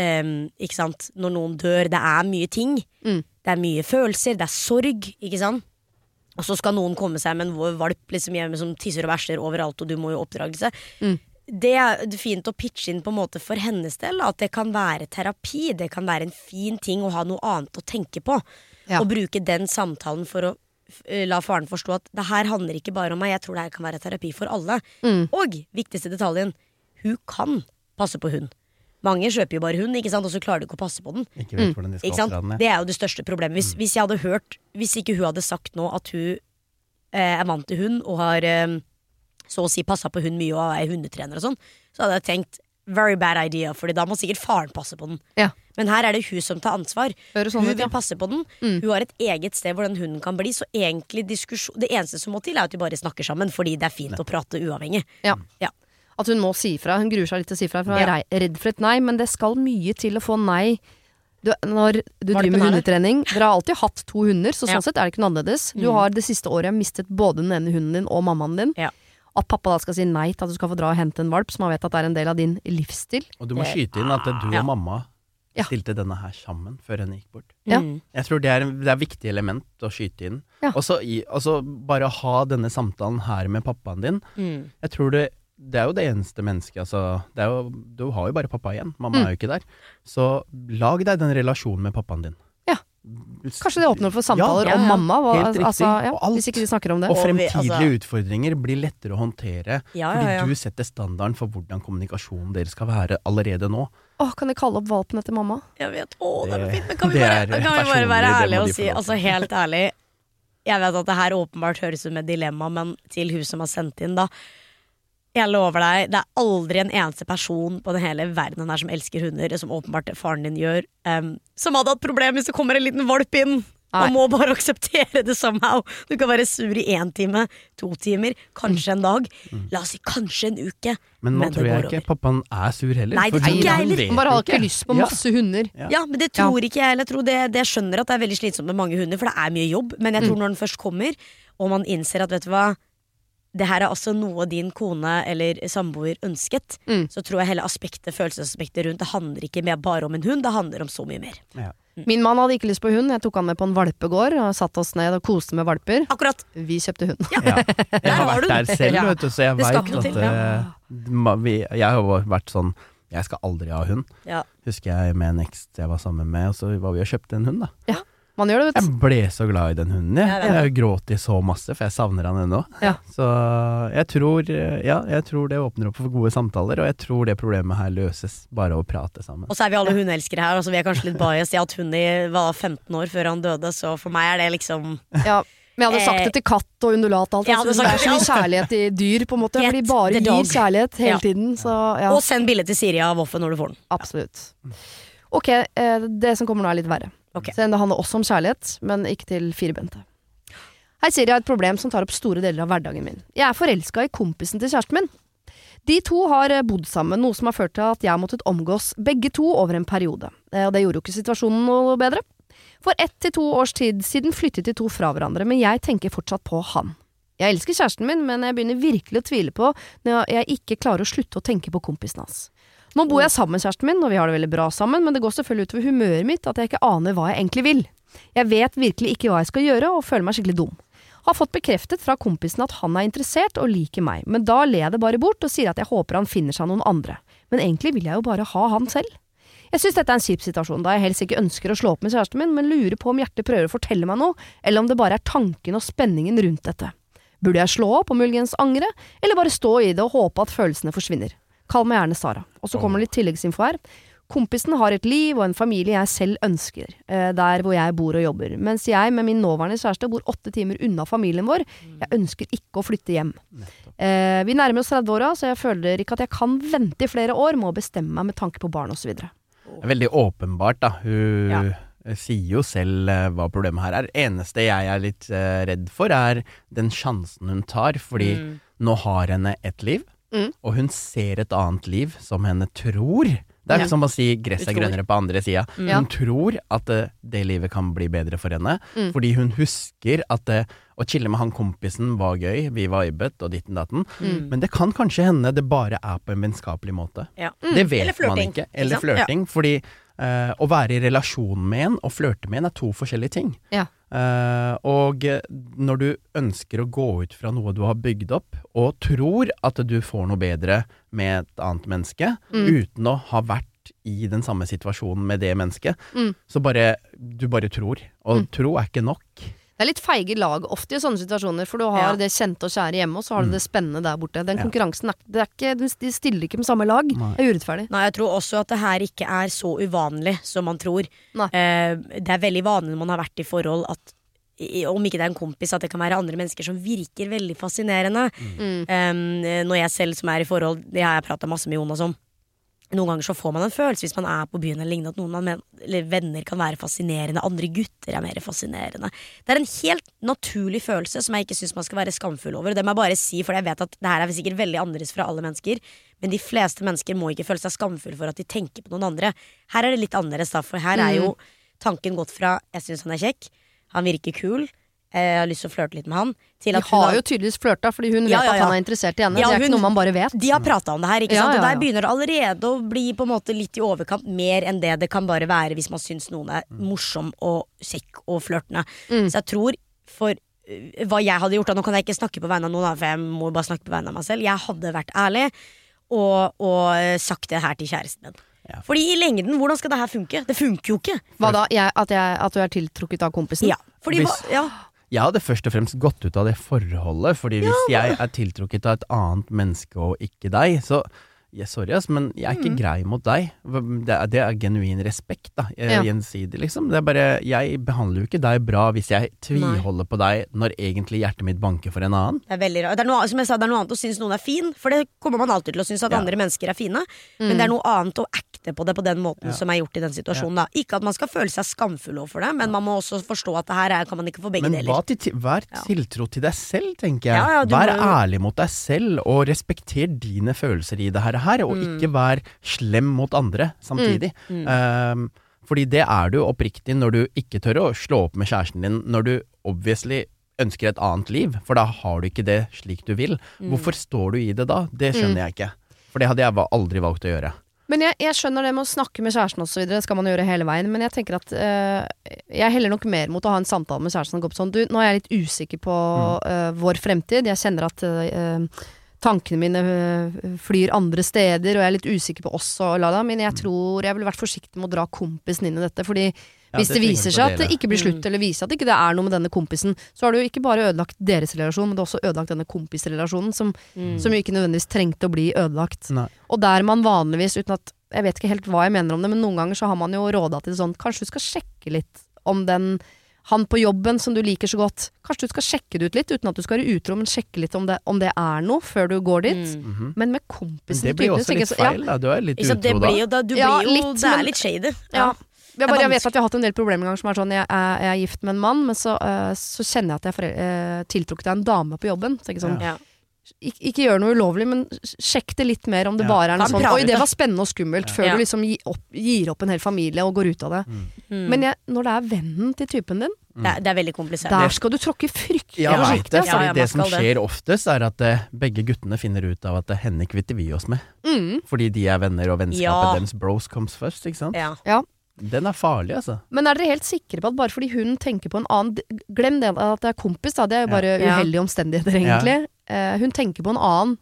Ehm, ikke sant, når noen dør, det er mye ting. Mm. Det er mye følelser, det er sorg, ikke sant. Og så skal noen komme seg med en valp liksom hjemme som tisser og bæsjer overalt, og du må jo oppdragelse. Mm. Det er fint å pitche inn på en måte for hennes del, at det kan være terapi. Det kan være en fin ting å ha noe annet å tenke på. Ja. Og bruke den samtalen for å eh, la faren forstå at det her handler ikke bare om meg, jeg tror det her kan være terapi for alle. Mm. Og viktigste detaljen, hun kan passe på hund. Mange kjøper jo bare hund, ikke sant? og så klarer de ikke å passe på den. Ikke vet hvordan de skal Ikke sant? den. ja. Det er jo det største problemet. Hvis, hvis jeg hadde hørt Hvis ikke hun hadde sagt nå at hun eh, er vant til hund og har eh, så å si passa på hund mye og er hundetrener og sånn, så hadde jeg tenkt very bad idea, Fordi da må sikkert faren passe på den. Ja. Men her er det hun som tar ansvar. Sånn hun ja. vil passe på den. Mm. Hun har et eget sted hvor den hunden kan bli. Så egentlig diskusjon Det eneste som må til, er at de bare snakker sammen, fordi det er fint å prate uavhengig. Ja. Ja. At hun må si fra. Hun gruer seg litt til å si fra, for hun er Ja. redd for et nei, men det skal mye til å få nei. Du, når du driver med hundetrening Dere har alltid hatt to hunder, så sånn Ja. sett er det ikke noe annerledes. Du Mm. har det siste året mistet både den ene hunden din og mammaen din. Ja. At pappa da skal si nei til at du skal få dra og hente en valp, som han vet at er en del av din livsstil. Og du må skyte inn at du og mamma Ja. stilte denne her sammen før henne gikk bort. Ja. Mm. Jeg tror det er, det er et viktig element å skyte inn. Ja. Og så i- og så bare ha denne samtalen her med pappaen din. Mm. Jeg tror det, det er jo det eneste mennesket altså, det er jo, Du har jo bare pappa igjen. Mamma Mm. er jo ikke der. Så lag deg den relasjonen med pappaen din. Ja. Kanskje det åpner for samtaler Ja, om ja. mamma. Hva, Helt riktig. altså, ja, Og alt. hvis ikke de snakker om det. Og fremtidige altså- utfordringer blir lettere å håndtere. Ja, fordi du setter standarden for hvordan kommunikasjonen deres skal være allerede nå. Åh, kan jeg kalle opp valpen etter mamma? Jeg vet, åh, det er fint Men kan vi bare, er kan vi bare være ærlige og si Altså helt ærlig Jeg vet at det her åpenbart høres ut som et dilemma Men til hun som har sendt inn da Jeg lover deg, det er aldri en eneste person På den hele verden her som elsker hunder Som åpenbart faren din gjør um, Som hadde hatt problem hvis det kommer en liten valp inn Nei. Man må bare <laughs> akseptere det somehow Du kan være sur i en time, to timer Kanskje en dag La oss si kanskje en uke Men nå Men det tror jeg ikke over. pappaen er sur heller. Nei, det tror ikke jeg heller. Han bare har ikke lyst på Ja. masse hunder. Ja. Ja, men det tror ikke jeg heller. Jeg, tror det, det jeg skjønner at det er veldig slitsomt med mange hunder, for det er mye jobb. Men jeg tror når den først kommer, og man innser at vet du hva, det her er altså noe din kone eller samboer ønsket, Mm. så tror jeg hele aspektet, følelsesaspektet rundt det handler ikke mer bare om en hund, det handler om så mye mer. Ja. Min mann hadde ikke lyst på hund. Jeg tok han med på en valpegård og satt oss ned og koste med valper. Akkurat. Vi kjøpte hund. Ja. <laughs> Jeg har vært der selv, Ja. vet du, så jeg veit at til, eh, Jeg har vært sånn Jeg skal aldri ha hund. Ja. Husker jeg med en eks jeg var sammen med, og så var vi og kjøpte en hund, da. Ja. Man gjør det, vet Jeg ble så glad i den hunden, jeg. Ja, Jeg gråt i så masse, for jeg savner han ennå. Ja. Så jeg tror, ja, jeg tror det åpner opp for gode samtaler, og jeg tror det problemet her løses bare å prate sammen. Og så er vi alle hundeelskere her, altså vi er kanskje litt biased. Jeg har hatt hund i var 15 år før han døde, så for meg er det liksom Ja. Men jeg hadde sagt det til katt og undulat og alt. Altså, det er så mye kjærlighet i dyr, på en måte. For de bare gir kjærlighet hele Ja. tiden. Så ja, Og send bilde til Siri av Voffen når du får den. absolutt. Ok, eh, det som kommer nå er litt verre. Ok. Så det handler også om kjærlighet, men ikke til firbente. Hei, Siri, jeg har et problem som tar opp store deler av hverdagen min. Jeg er forelska i kompisen til kjæresten min. De to har eh, bodd sammen, noe som har ført til at jeg har måttet omgås begge to over en periode. Eh, Og det gjorde jo ikke situasjonen noe bedre. For ett til to års tid siden flyttet de to fra hverandre, men jeg tenker fortsatt på han. Jeg elsker kjæresten min, men jeg begynner virkelig å tvile på når jeg ikke klarer å slutte å tenke på kompisen hans. Nå bor jeg sammen med kjæresten min, og vi har det veldig bra sammen, men det går selvfølgelig utover humøret mitt at jeg ikke aner hva jeg egentlig vil. Jeg vet virkelig ikke hva jeg skal gjøre, og føler meg skikkelig dum. Har fått bekreftet fra kompisen at han er interessert og liker meg, men da ler jeg det bare bort og sier at jeg håper han finner seg noen andre. Men egentlig vil jeg jo bare ha han selv. Jeg synes dette er en kjip situasjon, da jeg helst ikke ønsker å slå opp med kjæresten min, men lurer på om hjertet prøver å fortelle meg noe, eller om det bare er tanken og spenningen rundt dette. Burde jeg slå opp og muligens angre, eller bare stå i det og håpe at følelsene forsvinner? Kall meg gjerne Sara. Og så kommer det litt tilleggsinfo her. Kompisen har et liv og en familie jeg selv ønsker, eh, der hvor jeg bor og jobber, mens jeg med min nåværende kjæreste bor åtte timer unna familien vår. Jeg ønsker ikke å flytte hjem. Eh, vi nærmer oss 30-åra, så jeg føler ikke at jeg kan vente i flere år med å bestemme meg med tanke på barn osv. Veldig åpenbart, da. Hun Ja. sier jo selv eh, hva problemet her er. Eneste jeg er litt eh, redd for, er den sjansen hun tar, fordi Mm. nå har henne et liv, Mm. og hun ser et annet liv som henne tror. Det er Ja. som å si 'gresset er grønnere på andre sida. Mm. Hun tror at eh, det livet kan bli bedre for henne, Mm. fordi hun husker at eh, å chille med han kompisen var gøy, vi vibet og ditten datten. Mm. Men det kan kanskje hende det bare er på en vennskapelig måte. Ja. Det vet man ikke. ikke Eller flørting. Ja. Fordi uh, å være i relasjon med en og flørte med en er to forskjellige ting. Ja. Eh, og når du ønsker å gå ut fra noe du har bygd opp, og tror at du får noe bedre med et annet menneske, Mm. uten å ha vært i den samme situasjonen med det mennesket, Mm. så bare Du bare tror. Og tro er ikke nok. Det er litt feige lag ofte i sånne situasjoner, for du har Ja. det kjente og kjære hjemme, og så har du Mm. det spennende der borte. Den Ja. konkurransen er, det er ikke, de stiller ikke med samme lag. Nei. Det er urettferdig. Nei, jeg tror også at det her ikke er så uvanlig som man tror. Nei. Eh, det er veldig vanlig når man har vært i forhold at om ikke det er en kompis, at det kan være andre mennesker som virker veldig fascinerende. Mm. Um, når jeg selv som er i forhold, det har jeg prata masse med Jonas om. Noen ganger så får man en følelse hvis man er på byen eller lignende, at noen man men, eller venner kan være fascinerende, andre gutter er mer fascinerende. Det er en helt naturlig følelse som jeg ikke syns man skal være skamfull over. Det må jeg bare si, for jeg vet at det her er sikkert veldig annerledes fra alle mennesker, men de fleste mennesker må ikke føle seg skamfulle for at de tenker på noen andre. Her er det litt annerledes, da, for her er jo tanken gått fra 'jeg syns han er kjekk', 'han virker kul', 'jeg har lyst til å flørte litt med han', til De har, hun har jo tydeligvis flørta, fordi hun vet Ja, ja, at han er interessert i henne. Ja, det er hun- ikke noe man bare vet. De har prata om det her, ikke Ja, sant? og ja. der begynner det allerede å bli på en måte litt i overkant mer enn det det kan bare være hvis man syns noen er morsom og kjekk og flørtende. Mm. Så jeg tror for øh, hva jeg hadde gjort, da, nå kan jeg ikke snakke på vegne av noen, for jeg må bare snakke på vegne av meg selv. Jeg hadde vært ærlig og, og øh, sagt det her til kjæresten min. Ja. Fordi i lengden, hvordan skal det her funke? Det funker jo ikke. Hva da? Jeg, at, jeg, at du er tiltrukket av kompisen? Ja, fordi, Hvis- hva- ja. Jeg hadde først og fremst gått ut av det forholdet, fordi hvis jeg er tiltrukket av et annet menneske og ikke deg, så ja, Sorry, ass, men jeg er Mm. ikke grei mot deg. Det er, det er genuin respekt, da. eh, Ja. Gjensidig, liksom. Det er bare Jeg behandler jo ikke deg bra hvis jeg tviholder på deg når egentlig hjertet mitt banker for en annen. Det er veldig rart. Det er noe, som jeg sa, det er noe annet å synes noen er fin, for det kommer man alltid til å synes at Ja. andre mennesker er fine. Men Mm. det er noe annet å acte på det på den måten Ja. som er gjort i den situasjonen. Da. Ikke at man skal føle seg skamfull overfor det, men man må også forstå at det her er, kan man ikke få begge Men deler. Men til, vær Ja. tiltro til deg selv, tenker jeg. Ja, ja, vær må ærlig mot deg selv, og respekter dine følelser i det her, her og Mm. ikke vær slem mot andre samtidig. Mm. Um, fordi det er du oppriktig når du ikke tør å slå opp med kjæresten din, når du obviously ønsker et annet liv, for da har du ikke det slik du vil. Mm. Hvorfor står du i det da? Det skjønner jeg ikke. For det hadde jeg aldri valgt å gjøre. Men jeg, jeg skjønner det med å snakke med kjæresten osv., det skal man gjøre hele veien. Men jeg tenker at øh, jeg heller nok mer mot å ha en samtale med kjæresten og gå på sånn Du, nå er jeg litt usikker på øh, vår fremtid. Jeg kjenner at eh, tankene mine eh, flyr andre steder, og jeg er litt usikker på oss og Lada. Men jeg tror jeg ville vært forsiktig med å dra kompisen inn i dette. Fordi Ja, Hvis det, det viser seg at det ikke blir slutt, eller viser at det ikke er noe med denne kompisen, så har du jo ikke bare ødelagt deres relasjon, men du har også ødelagt denne kompisrelasjonen, som, som jo ikke nødvendigvis trengte å bli ødelagt. Nei. Og der man vanligvis, uten at Jeg vet ikke helt hva jeg mener om det, men noen ganger så har man jo råda til sånn Kanskje du skal sjekke litt om den han på jobben som du liker så godt, kanskje du skal sjekke det ut litt, uten at du skal være utro, men sjekke litt om det, om det er noe, før du går dit. Mhm. Men med kompisen det blir jo også litt så- ja. feil, da. Du er litt utro da. blir jo da, du Ja, jo, litt, det er men- litt shady. Ja. Jeg, bare, jeg vet at jeg har hatt en del problemer en gang som er sånn Jeg er, jeg er gift med en mann, men så, uh, så kjenner jeg at jeg er forel- eh, tiltrukket av en dame på jobben. Så jeg sånn, Ja. Ikke, ikke gjør noe ulovlig, men sjekk det litt mer om det Ja. bare er noe sånt sånn Oi, det var spennende og skummelt, før Ja. du liksom gir opp, gir opp en hel familie og går ut av det. Mm. Men jeg, når det er vennen til typen din, det, er, det er veldig komplisert. der skal du tråkke fryktelig Ja, forsiktig. det. Ja, fordi ja, det som skjer det. oftest, er at uh, begge guttene finner ut av at eh, henne kvitter vi oss med. Mm. Fordi de er venner, og vennskapet Ja. deres bros comes first, ikke sant? Ja. Den er farlig, altså. Men er dere helt sikre på at bare fordi hun tenker på en annen Glem det at det er kompis, da. Det er jo bare Ja. uheldige omstendigheter, egentlig. Eh, hun tenker på en annen.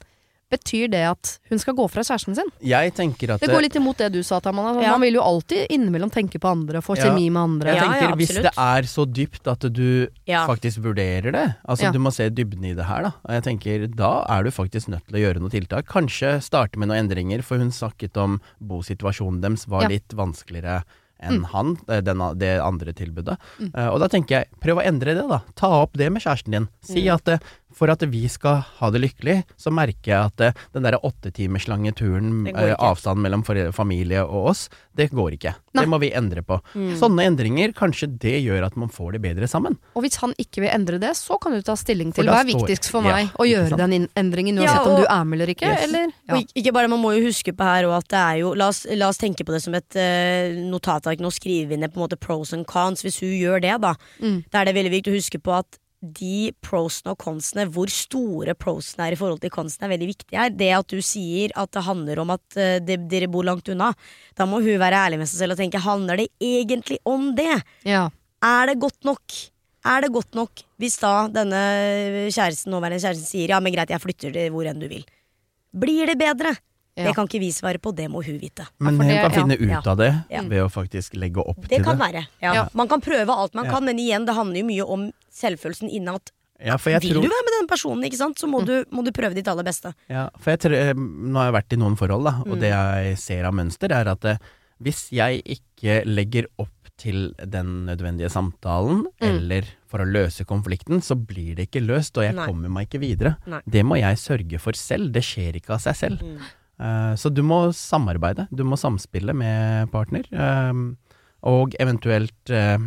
Betyr det at hun skal gå fra kjæresten sin? Jeg tenker at Det går litt imot det du sa, Tamana. Ja. Man vil jo alltid innimellom tenke på andre, få Ja. kjemi med andre. Jeg tenker ja, Hvis det er så dypt at du Ja. faktisk vurderer det, altså Ja. du må se dybden i det her, da. Og jeg tenker Da er du faktisk nødt til å gjøre noen tiltak. Kanskje starte med noen endringer, for hun snakket om bosituasjonen deres var Ja. litt vanskeligere enn han, eh, den, det andre tilbudet. Mm. Eh, og da tenker jeg, prøv å endre det, da. Ta opp det med kjæresten din. Si Mm. at eh, for at vi skal ha det lykkelig, så merker jeg at eh, den derre åttetimerslange turen, avstanden går eh, ikke. avstand mellom familie og oss, det går ikke. Nei. Det må vi endre på. Mm. Sånne endringer, kanskje det gjør at man får det bedre sammen. Og hvis han ikke vil endre det, så kan du ta stilling til hva er viktigst for Ja, meg. Å gjøre sant? den endringen uansett Ja, om du er med eller ikke. Yes. Eller? Ja. Og ikke- ikke bare, Man må jo huske på her òg at det er jo La oss, la oss tenke på det som et uh, notatark. Nå skriver vi ned på en måte pros and cons. Hvis hun gjør det, da, Mm. da er det veldig viktig å huske på at de prosene og consene, hvor store prosene er i forhold til consene, er veldig viktig her. Det at du sier at det handler om at de, dere bor langt unna, da må hun være ærlig med seg selv og tenke handler det egentlig om det? Ja. Er det godt nok? Er det godt nok hvis da denne kjæresten, nåværende kjæresten sier ja, men greit, jeg flytter til hvor enn du vil? Blir det bedre? Ja. Det kan ikke vi svare på, det må hun vite. Men hun det- kan finne ja, ut av det ja. ved å faktisk legge opp Det til kan det. være. Ja. Ja. Man kan prøve alt man Ja. kan, men igjen, det handler jo mye om selvfølelsen innad. Ja, for jeg Vil tror, du være med den personen, ikke sant? så må, du, må du prøve ditt aller beste. ja, for jeg tror eh, Nå har jeg vært i noen forhold, da, og Mm. det jeg ser av mønster, er at eh, hvis jeg ikke legger opp til den nødvendige samtalen, Mm. eller for å løse konflikten, så blir det ikke løst, og jeg Nei. kommer meg ikke videre. Nei. Det må jeg sørge for selv, det skjer ikke av seg selv. Mm. Eh, Så du må samarbeide, du må samspille med partner, eh, og eventuelt eh,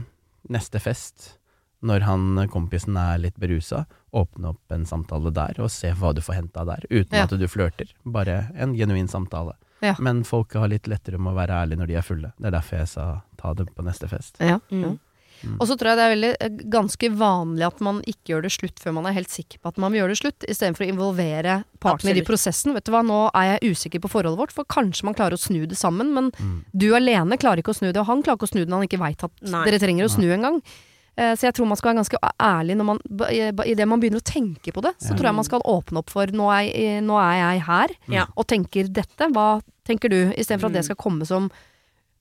neste fest, når han kompisen er litt berusa, åpne opp en samtale der og se hva du får henta der, uten Ja. at du flørter. Bare en genuin samtale. Ja. Men folk har litt lettere med å være ærlige når de er fulle. Det er derfor jeg sa ta det på neste fest. Ja. Mm. Ja. Og så tror jeg det er veldig, eh, ganske vanlig at man ikke gjør det slutt før man er helt sikker på at man vil gjøre det slutt, istedenfor å involvere partner i prosessen. Vet du hva, nå er jeg usikker på forholdet vårt, for kanskje man klarer å snu det sammen, men Mm. du alene klarer ikke å snu det, og han klarer ikke å snu det når han ikke veit at Nei. dere trenger å snu engang. Eh, Så jeg tror man skal være ganske ærlig når man, i det man begynner å tenke på det. Så Ja. tror jeg man skal åpne opp for nå er, jeg- nå er jeg her, Ja. og tenker dette. Hva tenker du? Istedenfor at det Mm. skal komme som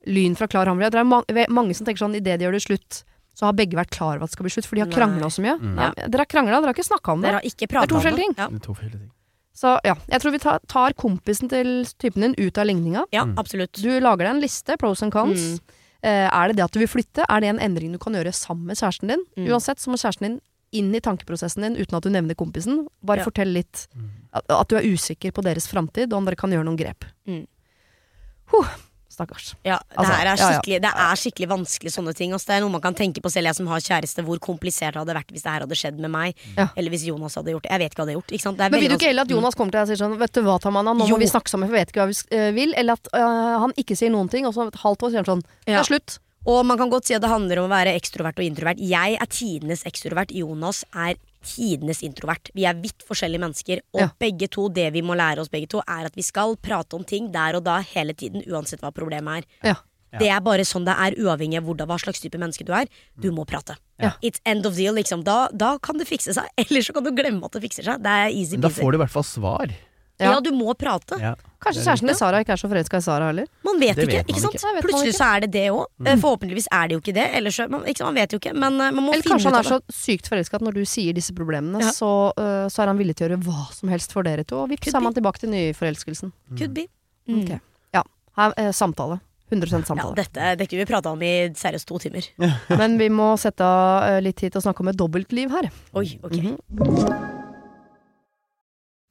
lyn fra klar himmel. Det er ma- mange som tenker sånn idet de gjør det slutt, så har begge vært klar over at det skal bli slutt, for de har krangla så mye. Mm. Ja. dere har krangla, dere har ikke snakka om det. Dere har ikke Det er to forskjellige ting. Ja. Ting. Så ja, jeg tror vi tar, tar kompisen til typen din ut av ligninga. ja, Mm. absolutt. Du lager deg en liste, pros and cons. Mm. Eh, er det det at du vil flytte? Er det en endring du kan gjøre sammen med kjæresten din? Mm. Uansett så må kjæresten din inn i tankeprosessen din uten at du nevner kompisen. Bare Ja. fortell litt Mm. at, at du er usikker på deres framtid, og om dere kan gjøre noen grep. Mm. Huh, stakkars. Ja, det Altså, her er skikkelig, det er skikkelig vanskelig sånne ting. Altså, det er noe man kan tenke på selv, jeg som har kjæreste, hvor komplisert det hadde vært hvis det her hadde skjedd med meg. Ja. Eller hvis Jonas hadde gjort det. Jeg vet ikke hva det hadde gjort. Ikke sant? Det Men vil du ikke heller at Jonas kommer til deg og sier sånn Vet du hva, Tamanna, nå Jo. må vi snakke sammen, for jeg vet ikke hva vi eh, vil. Eller at øh, han ikke sier noen ting, og så et halvt år sier han sånn Det er slutt. Og man kan godt si at det handler om å være ekstrovert og introvert. Jeg er tidenes ekstrovert. Jonas er tidenes introvert. Vi er vidt forskjellige mennesker, og Ja. begge to, det vi må lære oss begge to, er at vi skal prate om ting der og da hele tiden, uansett hva problemet er. Ja. Det er bare sånn det er, uavhengig av hva slags type menneske du er. Du må prate. Ja. It's end of deal, liksom. Da, da kan det fikse seg. <laughs> Eller så kan du glemme at det fikser seg. Det er easy Men da får du i hvert fall svar. Ja, du må prate. Ja. Kanskje kjæresten til Sara ikke er så forelska i Sara heller. Man vet Det ikke. vet man ikke sant? ikke. Plutselig så er det det òg. Forhåpentligvis er det jo ikke det. Ellers, så- man, ikke man vet jo ikke. Men eh, man må Eller finne kanskje han er så sykt forelska at når du sier disse problemene, Ja. så, uh, så er han villig til å gjøre hva som helst for dere to. Og vips, så er man tilbake til nyforelskelsen. Could be. Mm. Ok. Ja. Her, uh, samtale. 100 Ja, samtale. dette, dette vi prata om i seriøst to timer. <laughs> Men vi må sette av litt tid til å snakke om et dobbeltliv her. Oi, ok. Mhm.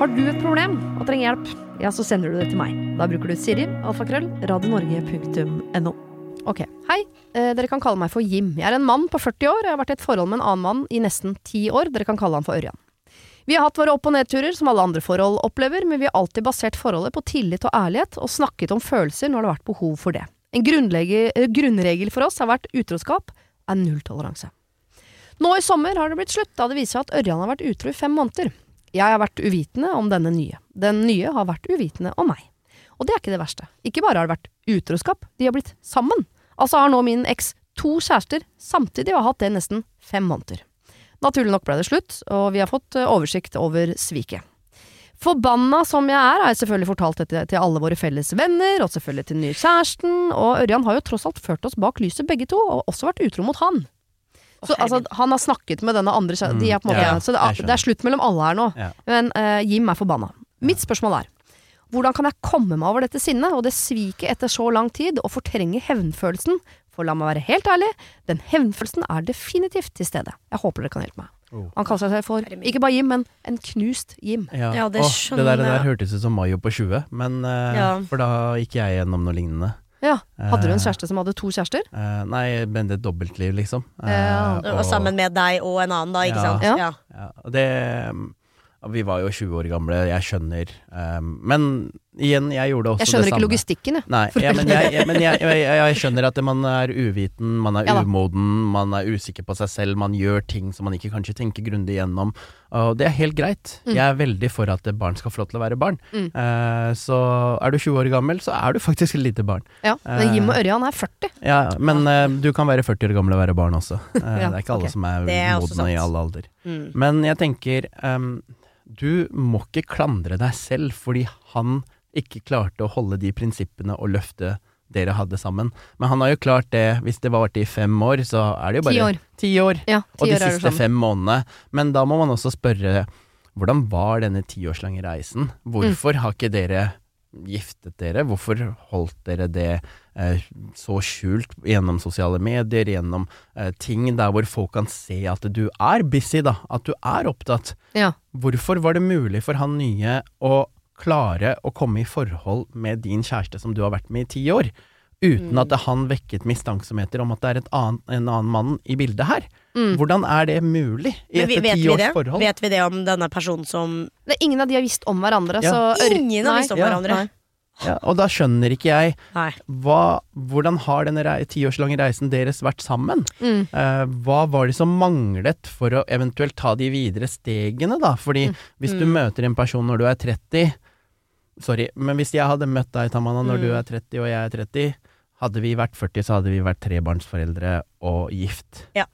Har du et problem og trenger hjelp, ja, så sender du det til meg. Da bruker du Siri, alfakrøll, radionorge.no. Ok, hei. Eh, dere kan kalle meg for Jim. Jeg er en mann på 40 år, og jeg har vært i et forhold med en annen mann i nesten 10 år. Dere kan kalle han for Ørjan. Vi har hatt våre opp- og nedturer, som alle andre forhold opplever, men vi har alltid basert forholdet på tillit og ærlighet, og snakket om følelser når det har vært behov for det. En eh, grunnregel for oss har vært utroskap er nulltoleranse. Nå i sommer har det blitt slutt, da det viser seg at Ørjan har vært utro i fem måneder. Jeg har vært uvitende om denne nye. Den nye har vært uvitende om meg. Og det er ikke det verste. Ikke bare har det vært utroskap, de har blitt sammen. Altså har nå min eks to kjærester samtidig og har hatt det nesten fem måneder. Naturlig nok ble det slutt, og vi har fått eh, oversikt over sviket. Forbanna som jeg er, har jeg selvfølgelig fortalt dette til alle våre felles venner, og selvfølgelig til den nye kjæresten, og Ørjan har jo tross alt ført oss bak lyset begge to, og også vært utro mot han. Så altså, han har snakket med denne andre kjæresten, de er på måte, ja, så det, er- det er slutt mellom alle her nå. Ja. Men uh, Jim er forbanna. Mitt spørsmål er, hvordan kan jeg komme meg over dette sinnet og det sviket etter så lang tid, og fortrenge hevnfølelsen? For la meg være helt ærlig, den hevnfølelsen er definitivt til stede. Jeg håper dere kan hjelpe meg. Oh. Han kaller seg for, ikke bare Jim, men en knust Jim. Ja, Ja, det skjønner det der, det der jeg. hørtes ut som Mayo på 20, men uh, Ja. For da gikk jeg gjennom noe lignende. Ja, Hadde du en Eh, kjæreste som hadde to kjærester? Uh, nei, men det er dobbeltliv, liksom. Uh, Ja. Det og- sammen med deg og en annen, da, ikke Ja. sant? Ja. Ja. Ja, og det Vi var jo 20 år gamle, jeg skjønner. Um, men igjen, jeg gjorde også det samme. Jeg skjønner ikke samme. logistikken, jeg. Nei, ja, men, jeg, jeg, men jeg, jeg, skjønner at man er uviten, man er Ja umoden, man er usikker på seg selv, man gjør ting som man ikke kanskje tenker grundig gjennom. Og det er helt greit. Mm. Jeg er veldig for at barn skal få lov til å være barn. Mm. Uh, så er du 20 år gammel, så er du faktisk et lite barn. Ja, men Eh, Jim og Ørjan er 40. Ja, men uh, du kan være 40 år gammel og være barn også. Uh, <laughs> Ja, det er ikke alle okay. som er, er modne i alle alder. Mm. Men jeg tenker ehm, Du må ikke klandre deg selv fordi han ikke klarte å holde de prinsippene og løftet dere hadde sammen. Men han har jo klart det, hvis det varte i fem år, så er det jo bare Ti år. Ti år. Ja, Og de år siste sånn. fem månedene. Men da må man også spørre hvordan var denne tiårslange reisen? Hvorfor har ikke dere giftet dere? Hvorfor holdt dere det eh, så skjult gjennom sosiale medier, gjennom eh, ting der hvor folk kan se at du er busy, da, at du er opptatt? Ja. Hvorfor var det mulig for han nye å klare å komme i forhold med din kjæreste som du har vært med i ti år, uten at han vekket mistanksomheter om at det er et annet, en annen mann i bildet her? Mm. Hvordan er det mulig i vi, et vet vi det? forhold? Vet vi det om denne personen som Det ingen av de har visst om hverandre. Ja. Så Ingen har visst om Ja, hverandre. Ja, og da skjønner ikke jeg hva, hvordan har denne rei tiårslange reisen deres vært sammen? Mm. Eh, hva var det som manglet for å eventuelt ta de videre stegene, da? Fordi hvis du Mm. møter en person når du er 30 Sorry, men hvis jeg hadde møtt deg, Tamana, når Mm. du er 30 og jeg er 30, hadde vi vært 40, så hadde vi vært trebarnsforeldre og gift. Ja.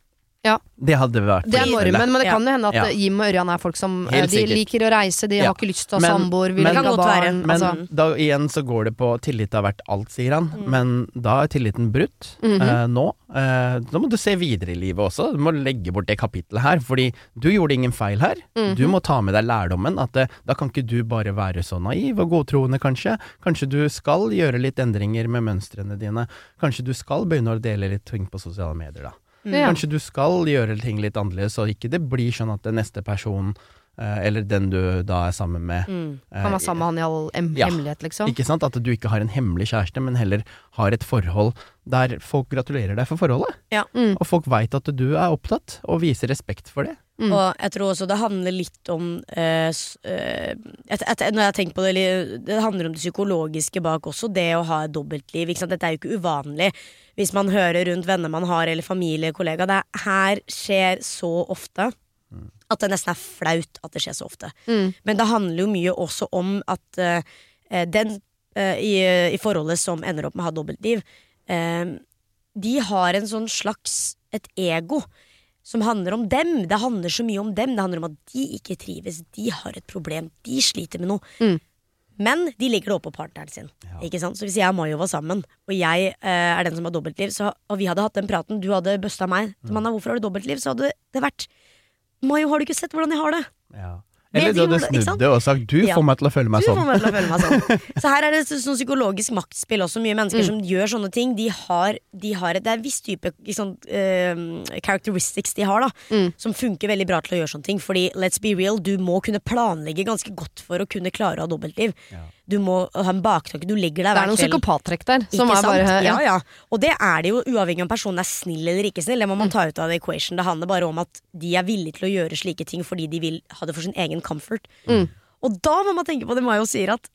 Ja. Det hadde vært Det er normen, men det kan jo hende at Ja. Jim og Ørjan er folk som eh, Helt De sikkert. liker å reise, de Ja. har ikke lyst til å ha Men- samboer, vil men- ikke ha kan godt være. barn. Men altså. da igjen så går det på tillit har vært alt, sier han. Mm. Men da er tilliten brutt Mhm. eh, nå. Eh, da må du se videre i livet også. Du må legge bort det kapitlet her, fordi du gjorde ingen feil her. Mhm. Du må ta med deg lærdommen at eh, da kan ikke du bare være så naiv og godtroende, kanskje. Kanskje du skal gjøre litt endringer med mønstrene dine. Kanskje du skal begynne å dele litt ting på sosiale medier, da. Ja. Kanskje du skal gjøre ting litt annerledes, så ikke det blir sånn at den neste person, eh, eller den du da er sammen med Mm. eh, Kan være sammen med han i all hemmelighet, Ja. liksom. ikke sant? At du ikke har en hemmelig kjæreste, men heller har et forhold der folk gratulerer deg for forholdet. Ja. Mm. Og folk veit at du er opptatt, og viser respekt for det. Mm. Og jeg tror også det handler litt om eh, eh, et, et, Når jeg tenker på det Det handler om det psykologiske bak også, det å ha et dobbeltliv. Ikke sant? Dette er jo ikke uvanlig hvis man hører rundt venner man har, eller familie, kollega. Det er, her skjer så ofte at det nesten er flaut at det skjer så ofte. Mm. Men det handler jo mye også om at eh, eh, den uh, i, i forholdet som ender opp med å ha dobbeltliv, uh, de har en sånn slags et ego som handler om dem. Det handler så mye om dem. Det handler om at de ikke trives, de har et problem, de sliter med noe. Mm. Men de legger det opp på partneren sin. Ikke sant? Så hvis jeg og Mayo var sammen, og jeg eh, er den som har dobbeltliv, så, og vi hadde hatt den praten, du hadde busta meg, Mm. Manna, hvorfor har du dobbeltliv? Så hadde det vært Mayo, har du ikke sett hvordan jeg har det? Eller du hadde snudd det og sagt 'du Ja. får meg til å føle meg Du får sånn'. meg til å føle meg sånn. <laughs> Så her er det sånn psykologisk maktspill også. Mye mennesker som gjør sånne ting. De har, de har et, det er en viss type sånn, uh, characteristics de har, da. Mm. Som funker veldig bra til å gjøre sånne ting. Fordi let's be real, du må kunne planlegge ganske godt for å kunne klare å ha dobbeltliv. Du må ha en baktanke. Du legger deg Det er noen kveld. psykopattrekk der, som Ikke er bare ja. Ja, ja. Og det er det jo uavhengig om personen er snill eller ikke snill. Det må man ta ut av the equation. Det handler bare om at de er villige til å gjøre slike ting fordi de vil ha det for sin egen comfort. Mm. Og da må man tenke på det Mayo sier at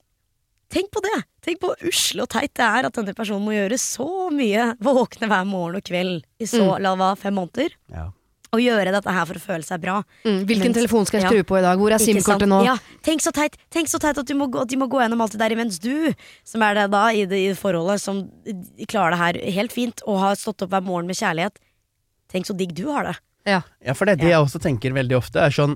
Tenk på det! Tenk på hvor usle og teit det er at denne personen må gjøre så mye. Våkne hver morgen og kveld i så la hva, fem måneder. Ja. Og gjøre dette her for å føle seg bra. Mm. Hvilken Mens- telefon skal jeg ja. skru på i dag? Hvor er? SIM-kortet nå? Ja, tenk så teit Tenk så teit at, du må gå, at de må gå gjennom alt det der imens du, som er det da i det, i det forholdet, som klarer det her helt fint og har stått opp hver morgen med kjærlighet. Tenk så digg du har det. Ja. Ja, for det er det jeg også tenker veldig ofte. er sånn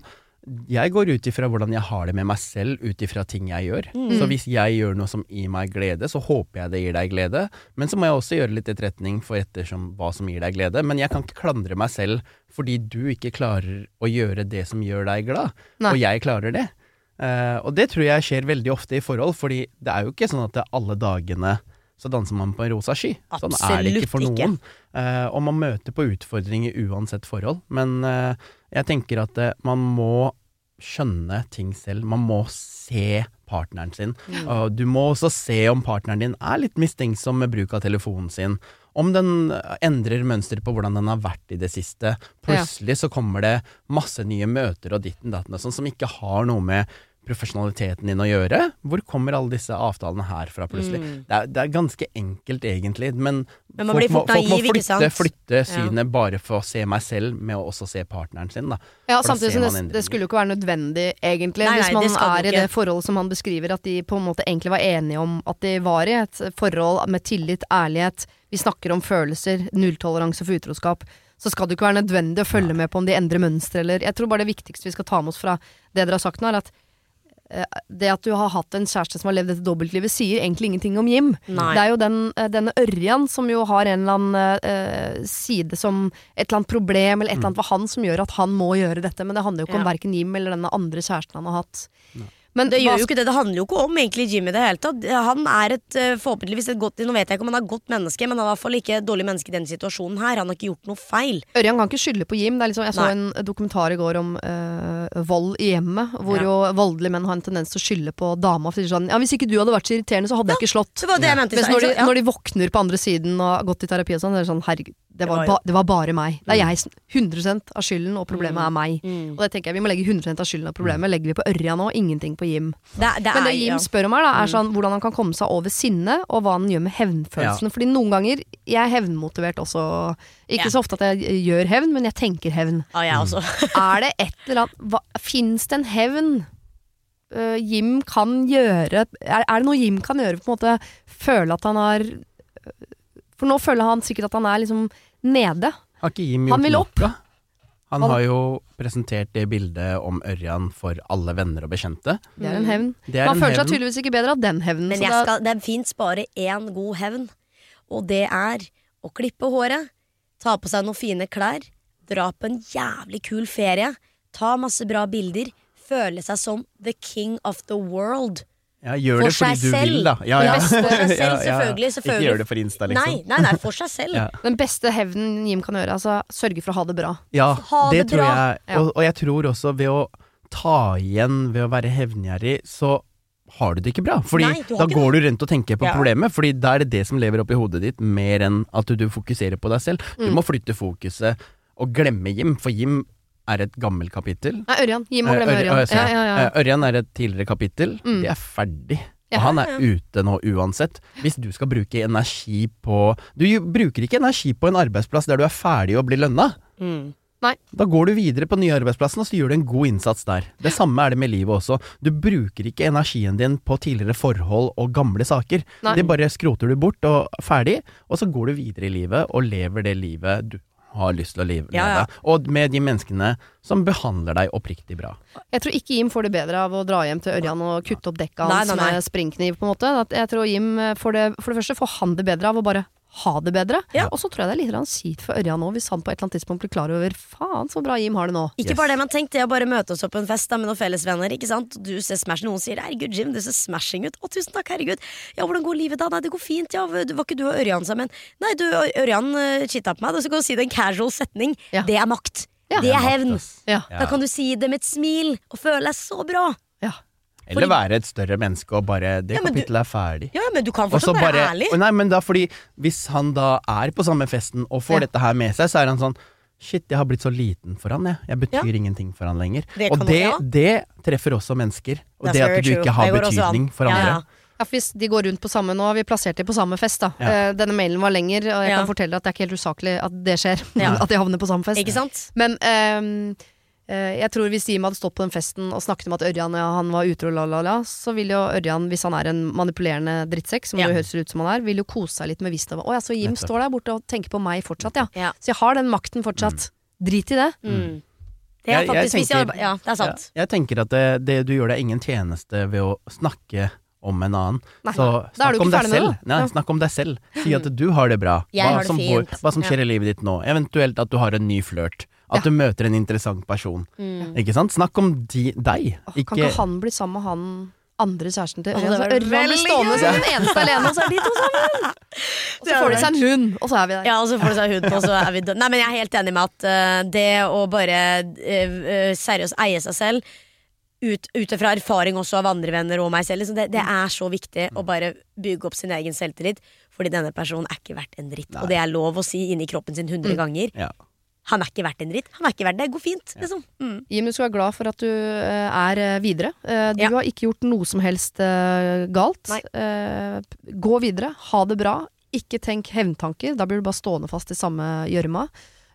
jeg går ut ifra hvordan jeg har det med meg selv, ut ifra ting jeg gjør. Mm. Så hvis jeg gjør noe som gir meg glede, så håper jeg det gir deg glede. Men så må jeg også gjøre litt etterretning for ettersom hva som gir deg glede. Men jeg kan ikke klandre meg selv fordi du ikke klarer å gjøre det som gjør deg glad, Nei. og jeg klarer det. Uh, og det tror jeg skjer veldig ofte i forhold, fordi det er jo ikke sånn at det alle dagene så danser man på en rosa sky. Sånn er det ikke for noen. noen. Uh, og man møter på utfordringer uansett forhold. Men eh, jeg tenker at eh, man må skjønne ting selv. Man må se partneren sin. Og du må også se om partneren din er litt mistenksom med bruk av telefonen sin. Om den eh, endrer mønster på hvordan den har vært i det siste. Plutselig så kommer det masse nye møter og ditten datten sånn som ikke har noe med profesjonaliteten din å gjøre. Hvor kommer alle disse avtalene her fra plutselig? Det, er, det er ganske enkelt egentlig, men, Men man blir må, folk må naiv, flytte, flytte synet bare for å se meg selv, med å også se partneren sin, da. Ja, For samtidig som det, det skulle jo ikke være nødvendig, egentlig. Nei, nei, hvis man er i det forholdet som han beskriver, at de på en måte egentlig var enige om at de var i et forhold med tillit, ærlighet. Vi snakker om følelser, nulltoleranse for utroskap. Så skal det ikke være nødvendig å følge med på om de endrer mønster eller Jeg tror bare det viktigste vi skal ta med oss fra det dere har sagt nå, er at det at du har hatt en kjæreste som har levd dette dobbeltlivet, sier egentlig ingenting om Jim. Nei. Det er jo den, eh, denne Ørjan som jo har en eller annen uh, side som et eller annet problem, eller et eller annet for han som gjør at han må gjøre dette. Men det handler jo ikke om Ja. verken Jim eller denne andre kjæresten han har hatt. Men Det jo det, det handler jo ikke om egentlig Jim i det hele tatt. Han er et eh, forhåpentligvis et godt Nå vet jeg ikke om han er et godt menneske, men han er i hvert fall ikke et dårlig menneske i den situasjonen her. Han har ikke gjort noe feil. Ørjan kan ikke skylde på Jim. Det liksom, jeg så Nei. en dokumentar i går om øh, vold i hjemmet, hvor Ja. jo voldelige menn har en tendens til å skylde på dama. For sånn, ja, 'Hvis ikke du hadde vært så irriterende, så hadde jeg ikke slått'. Det var det jeg mente. Mens når de? Ja. når de våkner på andre siden og har gått i terapi og sånn, så er det sånn herregud, det var, ba, det var bare meg. Det er jeg som 100 av skylden, og problemet er meg. Mm. Og det tenker jeg Vi må legge 100 av skylden av problemet. Legger vi på Ørja nå, ingenting på Jim. Det, det Men det er, Jim ja. spør om her, da, er Mm. sånn hvordan han kan komme seg over sinnet, og hva han gjør med hevnfølelsene. Fordi noen ganger Jeg er hevnmotivert også. Ikke Ja. så ofte at jeg gjør hevn, men jeg tenker hevn. Ja, jeg er det et eller annet Fins det en hevn uh, Jim kan gjøre er, er det noe Jim kan gjøre på en måte føle at han har For nå føler han sikkert at han er liksom nede. Har ikke Jim Han gjort noe? opp. Han Han- har jo presentert det bildet om Ørjan for alle venner og bekjente. Det er en hevn. Er Man en føler seg hevn. tydeligvis ikke bedre av den hevnen. Men jeg skal, det fins bare én god hevn, og det er å klippe håret, ta på seg noen fine klær, dra på en jævlig kul ferie, ta masse bra bilder, føle seg som the king of the world. Ja, gjør For det fordi du selv. vil, da. Ja, ja. For <laughs> seg selv, selvfølgelig, selvfølgelig. Ikke gjør det for Insta, liksom. Nei, nei, nei, for seg selv. <laughs> Ja. Den beste hevnen Jim kan gjøre, altså sørge for å ha det bra. Ja, Ha det det tror bra. jeg. Og, og jeg tror også ved å ta igjen ved å være hevngjerrig, så har du det ikke bra. Fordi Nei, da går går du rundt og tenker på Ja. problemet, Fordi da er det det som lever oppi hodet ditt, mer enn at du, du fokuserer på deg selv. Du Mm. må flytte fokuset og glemme Jim, for Jim er et gammelt kapittel. Nei, Ørjan. Gi meg å glemme Ørjan. Ør- Ja, ja, ja. eh, Ørjan er et tidligere kapittel. Mm. Det er ferdig. Ja. Og han er ute nå uansett. Hvis du skal bruke energi på Du bruker ikke energi på en arbeidsplass der du er ferdig og blir lønna. Mm. Da går du videre på nye arbeidsplassen, og så gjør du en god innsats der. Det samme er det med livet også. Du bruker ikke energien din på tidligere forhold og gamle saker. Nei. Det bare skroter du bort og ferdig, og så går du videre i livet og lever det livet du har lyst til å leve. Ja, ja. Og med de menneskene som behandler deg oppriktig bra. Jeg tror ikke Jim får det bedre av å dra hjem til Ørjan og kutte opp dekka hans nei, nei. med springkniv, på en måte. Jeg tror Jim eh, får det, for det første får han det bedre av å bare ha det bedre. Ja. Og så tror jeg det er litt kjipt for Ørjan òg, hvis han på et eller annet tidspunkt blir klar over faen så bra Jim har det nå. Ikke Yes. bare det, men tenk det å bare møte oss opp på en fest da, med noen fellesvenner. ikke sant? Du ser smash, Noen sier 'herregud, Jim, du ser smashing ut'. 'Å, tusen takk, herregud'. 'Ja, hvordan går livet da?' 'Nei, det går fint', ja. 'Var ikke du og Ørjan sammen?' 'Nei, du, Ørjan cheata på meg'. Og så kan du si det i en casual setning. Ja. Det er makt. Ja. Det er hevn. Da kan du si det med et smil og føle deg så bra. ja. Eller være et større menneske og bare Det Ja, kapittelet du- er ferdig. Ja, men du kan fortsatt være bare ærlig. Nei, men da fordi Hvis han da er på samme festen og får Ja. dette her med seg, så er han sånn Shit, jeg har blitt så liten for han, jeg. Jeg betyr ingenting for han lenger. Det og det, også, ja. det treffer også mennesker. Og That's det at du true. ikke har betydning for Ja, andre. ja. Ja, for hvis de går rundt på samme Nå har vi plassert dem på samme fest, da. Ja. Eh, Denne mailen var lenger, og jeg Ja. kan fortelle at det er ikke helt usaklig at det skjer. Ja. <laughs> At de havner på samme fest. Ikke sant? Men ehm, eh, jeg tror hvis Jim hadde stått på den festen og snakket om at Ørjan ja, han var utro, la, la, la, så vil jo Ørjan, hvis han er en manipulerende drittsekk, som Ja. det høres ut som han er, vil jo kose seg litt med visst av Å ja, så Jim Nettopp. står der borte og tenker på meg fortsatt, ja. Ja. Så jeg har den makten fortsatt. Drit i det. Mm. Det er faktisk, jeg hvis jeg, tenker- Ja, det er sant. Ja, jeg tenker at det, det du gjør deg ingen tjeneste ved å snakke om en annen. Nei, Så er snakk om deg selv. Nei, snakk om deg selv. Si at du har det bra. Jeg hva, har det som, fint. hva som skjer i livet ditt nå. Eventuelt at du har en ny flørt. At Ja. du møter en interessant person. Mm. Ikke sant? Snakk om de, deg. Åh, Kan ikke han bli sammen med han andre kjæresten til Ørjan? det Ørjan blir stående som den eneste alene, og så er de to sammen! <laughs> Og så får de seg en hund, og så er vi der. Ja, og så får de seg en hund, og så er vi der. Nei, men jeg er helt enig med at uh, det å bare eh, seriøst eie seg selv ut, ut fra erfaring også av andre venner og meg selv, liksom, det, det er så viktig å bare bygge opp sin egen selvtillit. Fordi denne personen er ikke verdt en dritt. Og det er lov å si inni kroppen sin hundre ganger. Ja. Han er ikke verdt en dritt. Han er ikke verdt det. Det går fint, liksom. Mm. Jim, du skal være glad for at du eh, er eh, videre. Eh, du Ja. har ikke gjort noe som helst galt. Nei. Eh, gå videre, ha det bra. Ikke tenk hevntanker, da blir du bare stående fast i samme gjørma.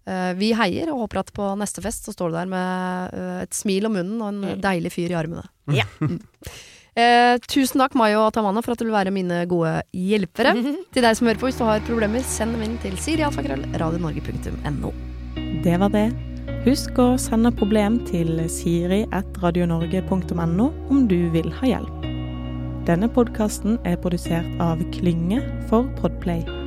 Eh, vi heier og håper at på neste fest så står du der med et smil om munnen og en deilig fyr i armene. Ja. <laughs> Eh, tusen takk, Mayo og Tamana, for at du vil være mine gode hjelpere. <laughs> Til deg som hører på, hvis du har problemer, send dem inn til sirialfakrøll.radionorge.no. Det var det. Husk å sende problem til siri.radionorge.no om du vil ha hjelp. Denne podkasten er produsert av Klynge for Podplay.